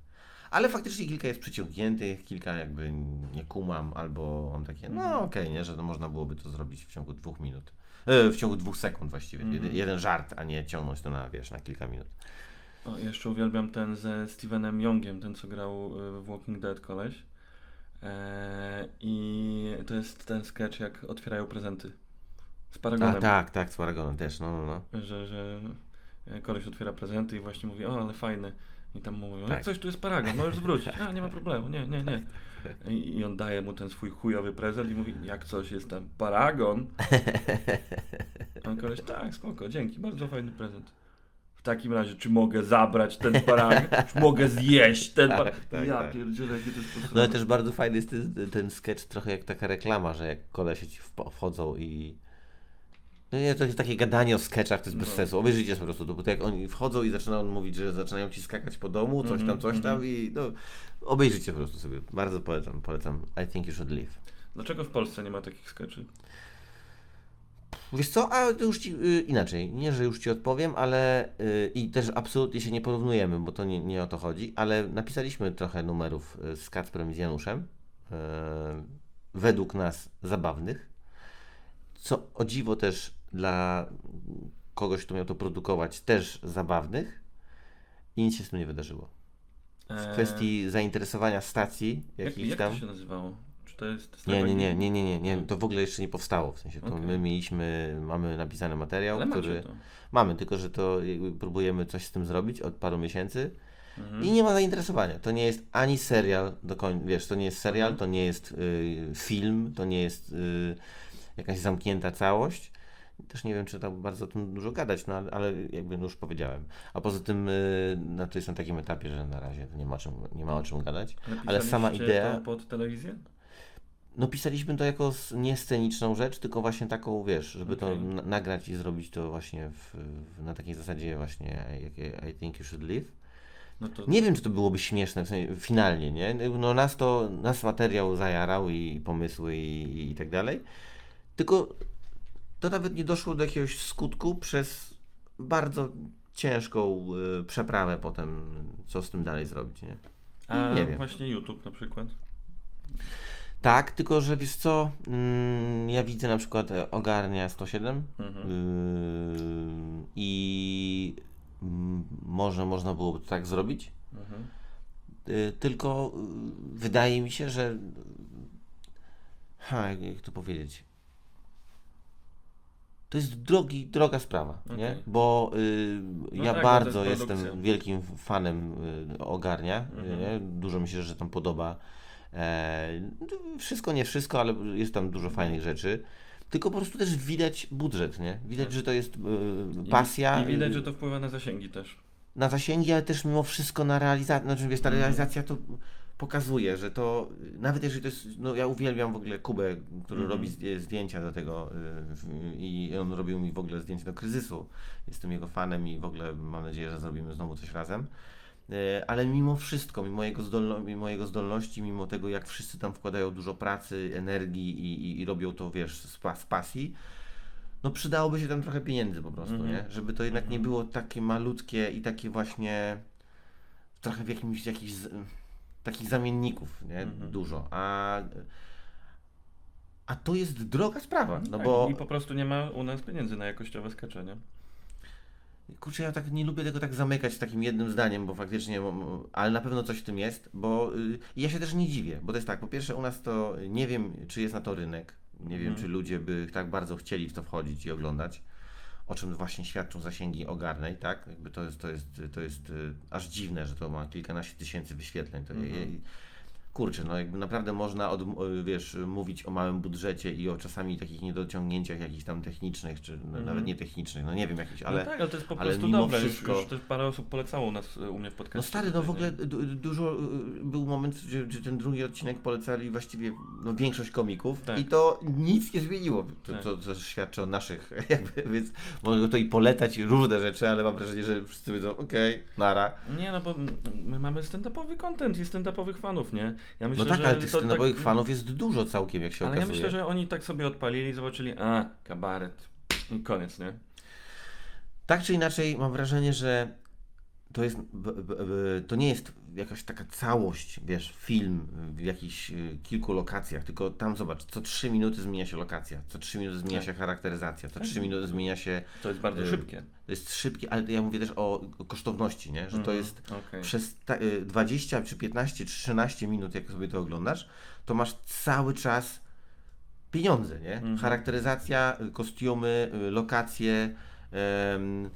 Ale faktycznie kilka jest przyciągniętych, kilka jakby nie kumam, albo on takie, Mhm. no okej, nie, że to można byłoby to zrobić w ciągu dwóch minut. E, w ciągu dwóch sekund właściwie. Mhm. Jeden, jeden żart, a nie ciągnąć to na, wiesz, na kilka minut. O, jeszcze uwielbiam ten ze Stevenem Youngiem, ten co grał y, w Walking Dead koleś. Eee, I to jest ten sketch, jak otwierają prezenty. Z A, Paragonem. tak, tak, z Paragonem też, no, no, no. Że, że koleś otwiera prezenty i właśnie mówi, o ale fajny. I tam mówią, Tak. jak coś tu jest paragon, możesz zwrócić. A, nie ma problemu, nie, nie, nie. I, on daje mu ten swój chujowy prezent i mówi, jak coś jest tam paragon. A on koleś, tak, spoko, dzięki, bardzo fajny prezent. W takim razie, czy mogę zabrać ten paragon? Czy mogę zjeść ten paragon? tak, ja tak. pierdzielę, jakie to jest No ale też bardzo fajny jest ten, ten sketch, trochę jak taka reklama, że jak kolesie ci wchodzą i... No nie, to jest takie gadanie o sketchach, to jest bez No. sensu. Obejrzyjcie po prostu, to, bo to jak oni wchodzą i zaczyna on mówić, że zaczynają ci skakać po domu, coś tam, Mhm, coś tam mhm. i no, obejrzyjcie po prostu sobie. Bardzo polecam, polecam. I think you should live. Dlaczego w Polsce nie ma takich skeczy? Wiesz co, a to już ci y, inaczej, nie, że już ci odpowiem, ale y, i też absolutnie się nie porównujemy, bo to nie, nie o to chodzi, ale napisaliśmy trochę numerów y, z Kacprem i z Januszem, y, według nas zabawnych, co o dziwo też dla kogoś, kto miał to produkować, też zabawnych i nic się z tym nie wydarzyło. W Eee, kwestii zainteresowania stacji jak, jakichś jak tam... to się nazywało? Czy to jest... Nie, nie, nie, nie, nie, nie, nie, to w ogóle jeszcze nie powstało, w sensie to Okej. my mieliśmy, mamy napisany materiał, Ale który... Mamy, tylko że to próbujemy coś z tym zrobić od paru miesięcy Mhm. i nie ma zainteresowania. To nie jest ani serial do końca, wiesz, to nie jest serial, Mhm. to nie jest y, film, to nie jest y, jakaś zamknięta całość. Też nie wiem, czy tam bardzo o tym dużo gadać, no ale, ale jakby no już powiedziałem. A poza tym, y, no to jest na takim etapie, że na razie nie ma, czym, nie ma o czym gadać. ale sama idea- To pod telewizję? No pisaliśmy to jako s- nie sceniczną rzecz, tylko właśnie taką, wiesz, żeby to Okej. na- nagrać i zrobić to właśnie w, w, na takiej zasadzie właśnie I, I think you should live. No to Nie wiem, czy to byłoby śmieszne w sensie, finalnie, nie? No nas to, nas materiał zajarał i pomysły i, i tak dalej. Tylko to nawet nie doszło do jakiegoś skutku przez bardzo ciężką y, przeprawę potem, co z tym dalej zrobić, nie? A nie wiem. właśnie YouTube na przykład. Tak, tylko że wiesz co, mm, ja widzę na przykład e, Ogarnia 107 Mhm. yy, i może można byłoby to tak zrobić, Mhm. y, tylko y, wydaje mi się, że ha, jak to powiedzieć to jest drogi, droga sprawa, nie? Okej. Bo y, No ja tak, bardzo jest jestem wielkim fanem y, Ogarnia, Mhm. nie? Dużo mi się że tam podoba. E, wszystko, nie wszystko, ale jest tam dużo fajnych rzeczy. Tylko po prostu też widać budżet, nie? Widać, że to jest y, I- pasja. I widać, y, że to wpływa na zasięgi też. na zasięgi, ale też mimo wszystko na realizację. Znaczy, wiesz, ta Mhm. realizacja to pokazuje, że to, nawet jeżeli to jest, no ja uwielbiam w ogóle Kubę, który Mhm. robi zdję- zdjęcia do tego y, i on robił mi w ogóle zdjęcia do kryzysu. Jestem jego fanem i w ogóle mam nadzieję, że zrobimy znowu coś razem. E, Ale mimo wszystko, mimo jego, zdolno, mimo jego zdolności, mimo tego, jak wszyscy tam wkładają dużo pracy, energii i, i, i robią to, wiesz, z, z pasji, no przydałoby się tam trochę pieniędzy po prostu, Mhm. nie? Żeby to jednak nie było takie malutkie i takie właśnie trochę w jakimś, jakichś z- takich zamienników, nie? Mhm. Dużo. A, a to jest droga sprawa, no tak, bo... I po prostu nie ma u nas pieniędzy na jakościowe skacze, nie? Kurczę, ja tak nie lubię tego tak zamykać takim jednym zdaniem, bo faktycznie, ale na pewno coś w tym jest, bo y, ja się też nie dziwię, bo to jest tak, po pierwsze u nas to nie wiem, czy jest na to rynek, nie wiem, Mhm. czy ludzie by tak bardzo chcieli w to wchodzić i oglądać, o czym właśnie świadczą zasięgi ogarnej, tak? Jakby to jest, to jest, to jest y, aż dziwne, że to ma kilkanaście tysięcy wyświetleń. To, Mhm. Kurczę, no jakby naprawdę można, od, y, wiesz, mówić o małym budżecie i o czasami takich niedociągnięciach jakichś tam technicznych, czy no, nawet nie technicznych, no nie wiem, jakichś, ale... no tak, ale to jest po prostu mimo dobre. wszystko- Już, już parę osób polecało u nas, u mnie w podcastie. No stary, no w ogóle dużo, y, był moment, gdzie, gdzie ten drugi odcinek polecali właściwie no, większość komików Tak. i to nic nie zmieniło, to, Tak. co, co świadczy o naszych, jakby, więc mogę to i polecać różne rzeczy, ale mam wrażenie, że wszyscy wiedzą, okej, nara. Nie, no bo mm, my mamy stand-upowy content i stand-upowych fanów, nie? Ja myślę, No tak, ale tych stand-upowych tak- fanów jest dużo całkiem, jak się Ale ja okazuje. myślę, że oni tak sobie odpalili, zobaczyli, a, kabaret. I koniec, nie? Tak czy inaczej, mam wrażenie, że to jest, to nie jest jakaś taka całość, wiesz, film w jakichś y, kilku lokacjach, tylko tam zobacz, co trzy minuty zmienia się lokacja, co trzy minuty zmienia Tak. się charakteryzacja, co Tak. trzy minuty zmienia się, To jest bardzo Y, szybkie. to jest szybkie, ale ja mówię też o kosztowności, nie? że to Mhm, jest okej. przez ta, y, 20 czy 15 czy 13 minut, jak sobie to oglądasz, to masz cały czas pieniądze, nie? Mhm. Charakteryzacja, y, kostiumy, y, lokacje em,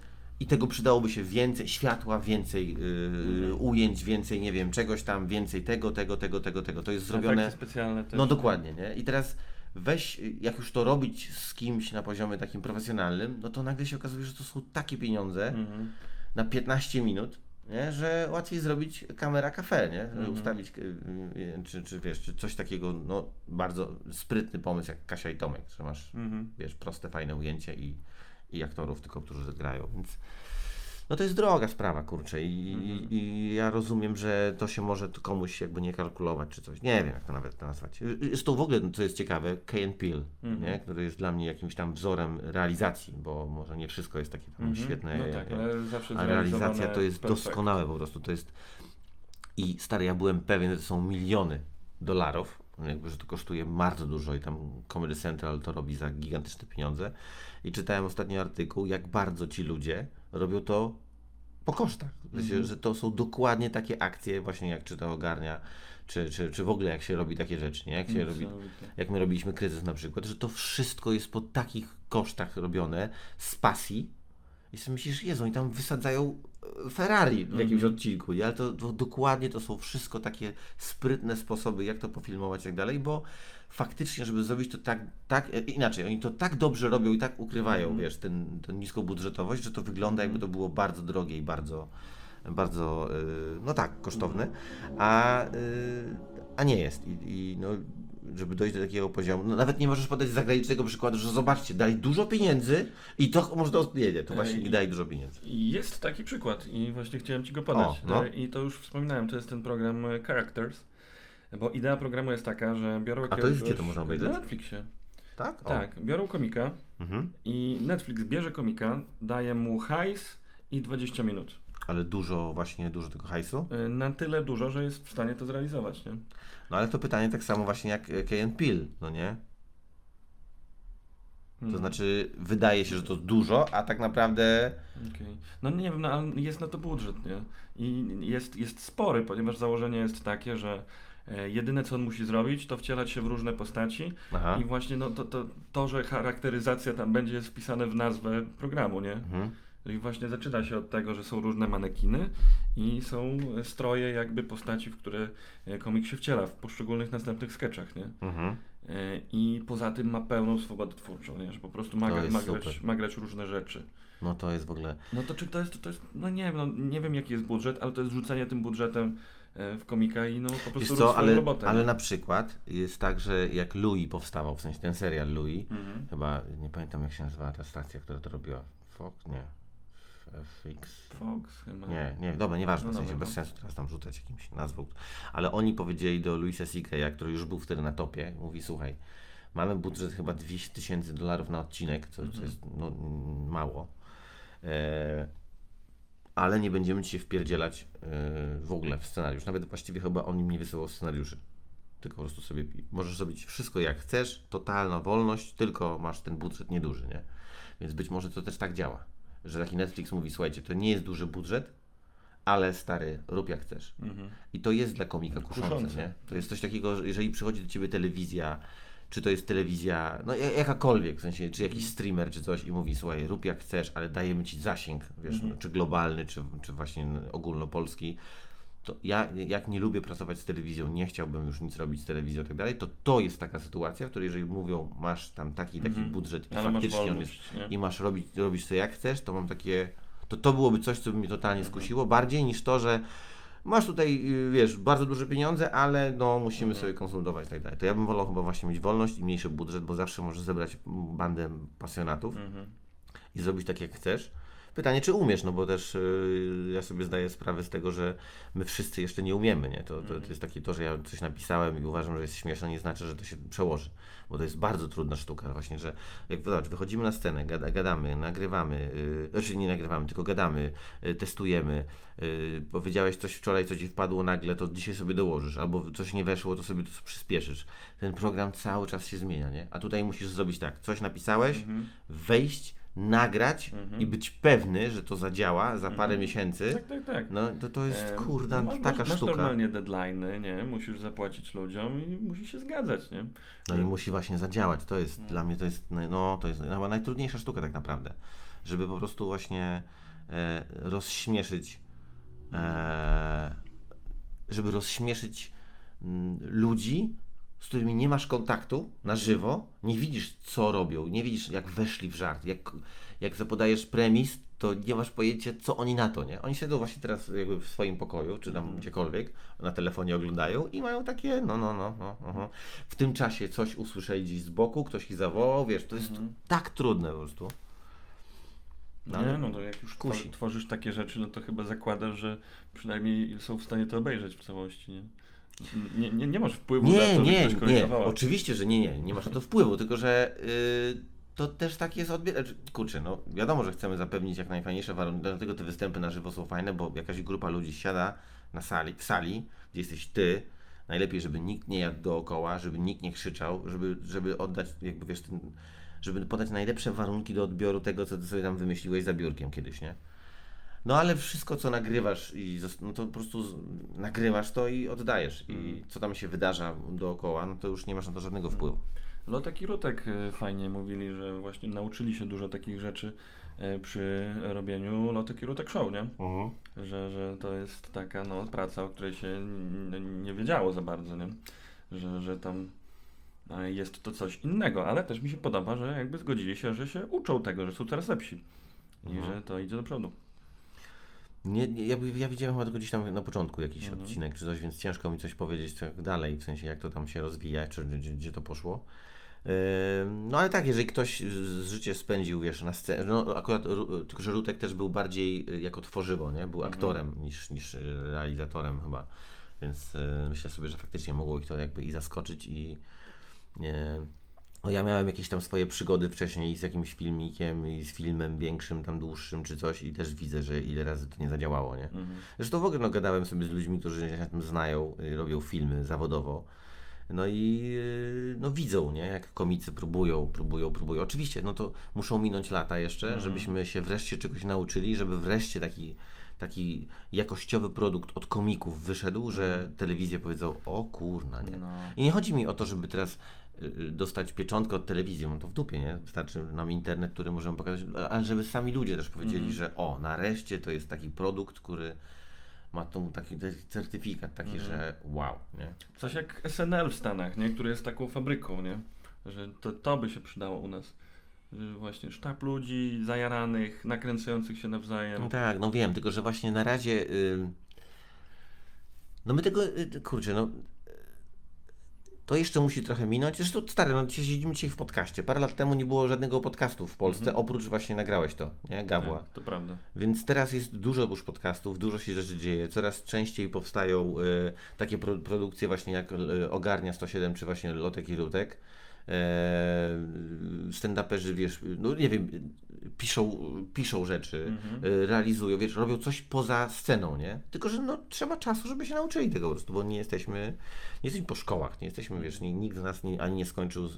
i tego przydałoby się więcej, światła, więcej y, Mhm. ujęć, więcej, nie wiem, czegoś tam, więcej tego, tego, tego, tego, tego. To jest zrobione... Efekty specjalne też. No dokładnie, nie? I teraz weź, y, jak już to robić z kimś na poziomie takim profesjonalnym, no to nagle się okazuje, że to są takie pieniądze Mhm. na 15 minut, nie? że łatwiej zrobić kamera kafe, nie? Mhm. Ustawić, y, y, czy, czy wiesz, czy coś takiego, no bardzo sprytny pomysł jak Kasia i Tomek, że masz, Mhm. wiesz, proste, fajne ujęcie i, i aktorów tylko, którzy grają, więc no to jest droga sprawa, kurczę I, Mhm. i, ja rozumiem, że to się może komuś jakby nie kalkulować czy coś, nie wiem jak to nawet nazwać. Jest to w ogóle, co jest ciekawe, Kane Peel, Mhm. nie? który jest dla mnie jakimś tam wzorem realizacji, bo może nie wszystko jest takie tam Mhm. świetne, No tak, jak, a realizacja to jest perfekt. doskonałe po prostu. To jest. I stary, ja byłem pewien, że to są miliony dolarów. Jakby, że to kosztuje bardzo dużo i tam Comedy Central to robi za gigantyczne pieniądze. I czytałem ostatnio artykuł, jak bardzo ci ludzie robią to po kosztach. Sensie, Mhm. Że to są dokładnie takie akcje, właśnie jak czy to ogarnia, czy, czy, czy w ogóle jak się robi takie rzeczy, nie? Jak się robi jak my robiliśmy kryzys na przykład, że to wszystko jest po takich kosztach robione z pasji. I sobie myślisz, Jezu, oni tam wysadzają Ferrari w jakimś Mhm. odcinku, nie? ale to, to dokładnie to są wszystko takie sprytne sposoby, jak to pofilmować i tak dalej, bo faktycznie, żeby zrobić to tak, tak e, inaczej, oni to tak dobrze robią i tak ukrywają, Mhm. wiesz, ten, tę niską budżetowość, że to wygląda jakby to było bardzo drogie i bardzo, bardzo, e, no tak, kosztowne, a, e, a nie jest. I, i no, żeby dojść do takiego poziomu, no nawet nie możesz podać zagranicznego przykładu, że zobaczcie, dali dużo pieniędzy i to można, nie, nie, to właśnie nie daje dużo pieniędzy. Jest taki przykład i właśnie chciałem Ci go podać. O, no. E, I to już wspominałem, to jest ten program e, Characters. Bo idea programu jest taka, że biorą A to jest gdzie to można obejrzeć? Na Netflixie. Tak? O. Tak, biorą komika Mhm. i Netflix bierze komika, daje mu hajs i 20 minut. Ale dużo, właśnie dużo tego hajsu. E, Na tyle dużo, że jest w stanie to zrealizować, nie? No ale to pytanie tak samo właśnie jak e, Key and Peele, no nie? To Mhm. znaczy, wydaje się, że to dużo, a tak naprawdę Okej. No nie wiem, no, ale jest na to budżet, nie? I jest, jest spory, ponieważ założenie jest takie, że e, jedyne co on musi zrobić, to wcielać się w różne postaci Aha. i właśnie no, to, to, to, że charakteryzacja tam będzie jest wpisane w nazwę programu, nie? Mhm. I właśnie zaczyna się od tego, że są różne manekiny i są stroje jakby postaci, w które e, komik się wciela w poszczególnych następnych sketchach, nie? Mhm. E, I poza tym ma pełną swobodę twórczą, nie? Że po prostu ma, gra- ma, grać, ma grać różne rzeczy. No to jest w ogóle. No to czy to jest, to jest, no nie wiem, no nie wiem jaki jest budżet, ale to jest rzucenie tym budżetem e, w komika i no po Wiesz prostu rób co, ale, robotę. ale nie? na przykład jest tak, że jak Louis powstawał, w sensie ten serial Louis, Mhm. chyba nie pamiętam jak się nazywała ta stacja, która to robiła. Fox? Nie. FX. Fox chyba. Nie, nie, dobra, nieważne, No w sensie dobra, bez no. sensu teraz tam rzucać jakimś nazwą. Ale oni powiedzieli do Luisa C.K., który już był wtedy na topie, mówi, słuchaj, mamy budżet chyba 200 tysięcy dolarów na odcinek, co, Mhm. co jest no, mm, mało. E, ale nie będziemy ci się wpierdzielać e, w ogóle w scenariusz. Nawet właściwie chyba on im nie wysyłał scenariuszy. Tylko po prostu sobie możesz zrobić wszystko jak chcesz, totalna wolność, tylko masz ten budżet nieduży, nie? Więc być może to też tak działa, że taki Netflix mówi, słuchajcie, to nie jest duży budżet, ale stary, rób jak chcesz. Mhm. I to jest dla komika Kuszące. kuszące, nie? To jest coś takiego, że jeżeli przychodzi do ciebie telewizja, czy to jest telewizja, no ja- jakakolwiek, w sensie, czy jakiś streamer, czy coś i mówi, słuchaj, rób jak chcesz, ale dajemy ci zasięg, wiesz, no, czy globalny, czy, czy właśnie ogólnopolski, to ja jak nie lubię pracować z telewizją, nie chciałbym już nic robić z telewizją i tak dalej, to to jest taka sytuacja, w której jeżeli mówią, masz tam taki taki Mhm. budżet i Ale masz faktycznie on jest wolność, nie? i masz robić, robić to jak chcesz, to mam takie, to to byłoby coś, co by mnie totalnie skusiło, bardziej niż to, że masz tutaj, wiesz, bardzo duże pieniądze, ale no musimy sobie konsultować i tak dalej. To ja bym wolał chyba właśnie mieć wolność i mniejszy budżet, bo zawsze możesz zebrać bandę pasjonatów Mhm. i zrobić tak jak chcesz. Pytanie, czy umiesz, no bo też y, ja sobie zdaję sprawę z tego, że my wszyscy jeszcze nie umiemy, nie? To, to, to jest takie to, że ja coś napisałem i uważam, że jest śmieszne, nie znaczy, że to się przełoży, bo to jest bardzo trudna sztuka właśnie, że jak zobacz, wychodzimy na scenę, gada, gadamy, nagrywamy, yy, znaczy nie nagrywamy, tylko gadamy, y, testujemy, y, powiedziałeś coś wczoraj, co Ci wpadło nagle, to dzisiaj sobie dołożysz, albo coś nie weszło, to sobie to przyspieszysz. Ten program cały czas się zmienia, nie? A tutaj musisz zrobić tak, coś napisałeś, Mhm. wejść, nagrać i być pewny, że to zadziała za parę miesięcy. Tak, tak, tak. No to, to jest kurda masz, taka masz, masz sztuka. normalnie deadline'y, nie? Musisz zapłacić ludziom i musisz się zgadzać, nie? No i musi właśnie zadziałać. To jest dla mnie to jest no to jest chyba najtrudniejsza sztuka tak naprawdę. Żeby po prostu właśnie e, rozśmieszyć e, żeby rozśmieszyć mm, ludzi, z którymi nie masz kontaktu na żywo, nie widzisz co robią, nie widzisz jak weszli w żart, jak, jak zapodajesz premis, to nie masz pojęcia co oni na to, nie? Oni siedzą właśnie teraz jakby w swoim pokoju, czy tam gdziekolwiek, na telefonie oglądają i mają takie, no, no, no, no, aha. w tym czasie coś usłyszeli gdzieś z boku, ktoś ich zawołał, wiesz, to jest tak trudne po prostu. No, nie, no to jak już kusi. twor- tworzysz takie rzeczy, no to chyba zakładasz, że przynajmniej są w stanie to obejrzeć w całości, nie? Nie, nie, nie masz wpływu na Nie, to, że nie, ktoś kogoś nie. Oczywiście, że nie, nie. Nie masz na to wpływu, tylko że y, to też tak jest odbier... Kurczę, no wiadomo, że chcemy zapewnić jak najfajniejsze warunki, dlatego te występy na żywo są fajne, bo jakaś grupa ludzi siada na sali, w sali, gdzie jesteś ty, najlepiej, żeby nikt nie jadł dookoła, żeby nikt nie krzyczał, żeby, żeby oddać, jakby wiesz, ten, żeby podać najlepsze warunki do odbioru tego, co ty sobie tam wymyśliłeś za biurkiem kiedyś, nie? No ale wszystko, co nagrywasz, i no to po prostu nagrywasz to i oddajesz. I co tam się wydarza dookoła, no to już nie masz na to żadnego wpływu. Lotek i Rutek e, fajnie mówili, że właśnie nauczyli się dużo takich rzeczy e, przy robieniu Lotek i Rutek Show, nie? Że, że to jest taka no, praca, o której się n- nie wiedziało za bardzo, nie? Że, że tam jest to coś innego, ale też mi się podoba, że jakby zgodzili się, że się uczą tego, że są coraz lepsi i Mhm. że to idzie do przodu. Nie, nie, ja, ja widziałem chyba tylko gdzieś tam na początku jakiś odcinek czy coś, więc ciężko mi coś powiedzieć co dalej, w sensie jak to tam się rozwija, czy gdzie, gdzie to poszło. No ale tak, jeżeli ktoś życie spędził, wiesz, na scenie, no akurat, tylko że Rutek też był bardziej y, jako tworzywo, nie? Był aktorem niż, niż realizatorem chyba, więc y, myślę sobie, że faktycznie mogło ich to jakby i zaskoczyć i nie, ja miałem jakieś tam swoje przygody wcześniej z jakimś filmikiem i z filmem większym, tam dłuższym czy coś i też widzę, że ile razy to nie zadziałało, nie? Zresztą w ogóle no, gadałem sobie z ludźmi, którzy się na tym znają, robią filmy zawodowo. No i y, no widzą, nie? Jak komicy próbują, próbują, próbują. Oczywiście, no to muszą minąć lata jeszcze, żebyśmy się wreszcie czegoś nauczyli, żeby wreszcie taki, taki jakościowy produkt od komików wyszedł, że telewizje powiedzą, o kurna, nie? No. I nie chodzi mi o to, żeby teraz dostać pieczątkę od telewizji, mam to w dupie, nie? Wystarczy nam internet, który możemy pokazać, ale żeby sami ludzie też powiedzieli, że o, nareszcie to jest taki produkt, który ma tą taki certyfikat taki, że wow, nie? Coś jak SNL w Stanach, nie? Który jest taką fabryką, nie? Że to, to by się przydało u nas. Właśnie sztab ludzi zajaranych, nakręcających się nawzajem. No tak, no wiem, tylko że właśnie na razie. ym, no my tego. y, kurczę, no. To jeszcze musi trochę minąć. Zresztą stary, no dzisiaj siedzimy dzisiaj w podcaście. Parę lat temu nie było żadnego podcastu w Polsce, oprócz właśnie nagrałeś to, nie? Gawła. Tak, to prawda. Więc teraz jest dużo już podcastów, dużo się rzeczy dzieje, coraz częściej powstają e, takie pro, produkcje właśnie jak e, Ogarnia 107 czy właśnie Lotek i Rutek. E, stand-uperzy, wiesz, no nie wiem, piszą, piszą rzeczy, e, realizują, wiesz, robią coś poza sceną, nie? Tylko, że no, trzeba czasu, żeby się nauczyli tego po prostu, bo nie jesteśmy, nie jesteśmy po szkołach, nie jesteśmy, wiesz, nie, nikt z nas nie, ani nie skończył, y,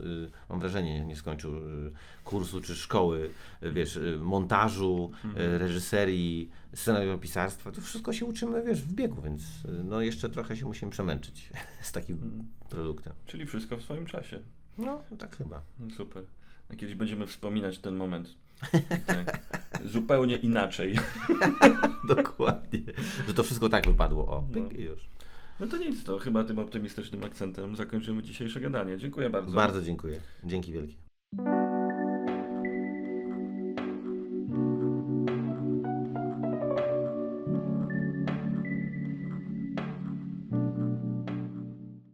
mam wrażenie, nie skończył y, kursu czy szkoły, y, wiesz, y, montażu, y, reżyserii, scenariopisarstwa, to wszystko się uczymy, wiesz, w biegu, więc y, no jeszcze trochę się musimy przemęczyć z takim produktem. Czyli wszystko w swoim czasie. No, tak chyba. No Super. A kiedyś będziemy wspominać ten moment. Tak. Zupełnie inaczej. Dokładnie. Że to wszystko tak wypadło, o, pyk No. i już. No to nic, to chyba tym optymistycznym akcentem zakończymy dzisiejsze gadanie. Dziękuję bardzo. Bardzo dziękuję. Dzięki wielkie.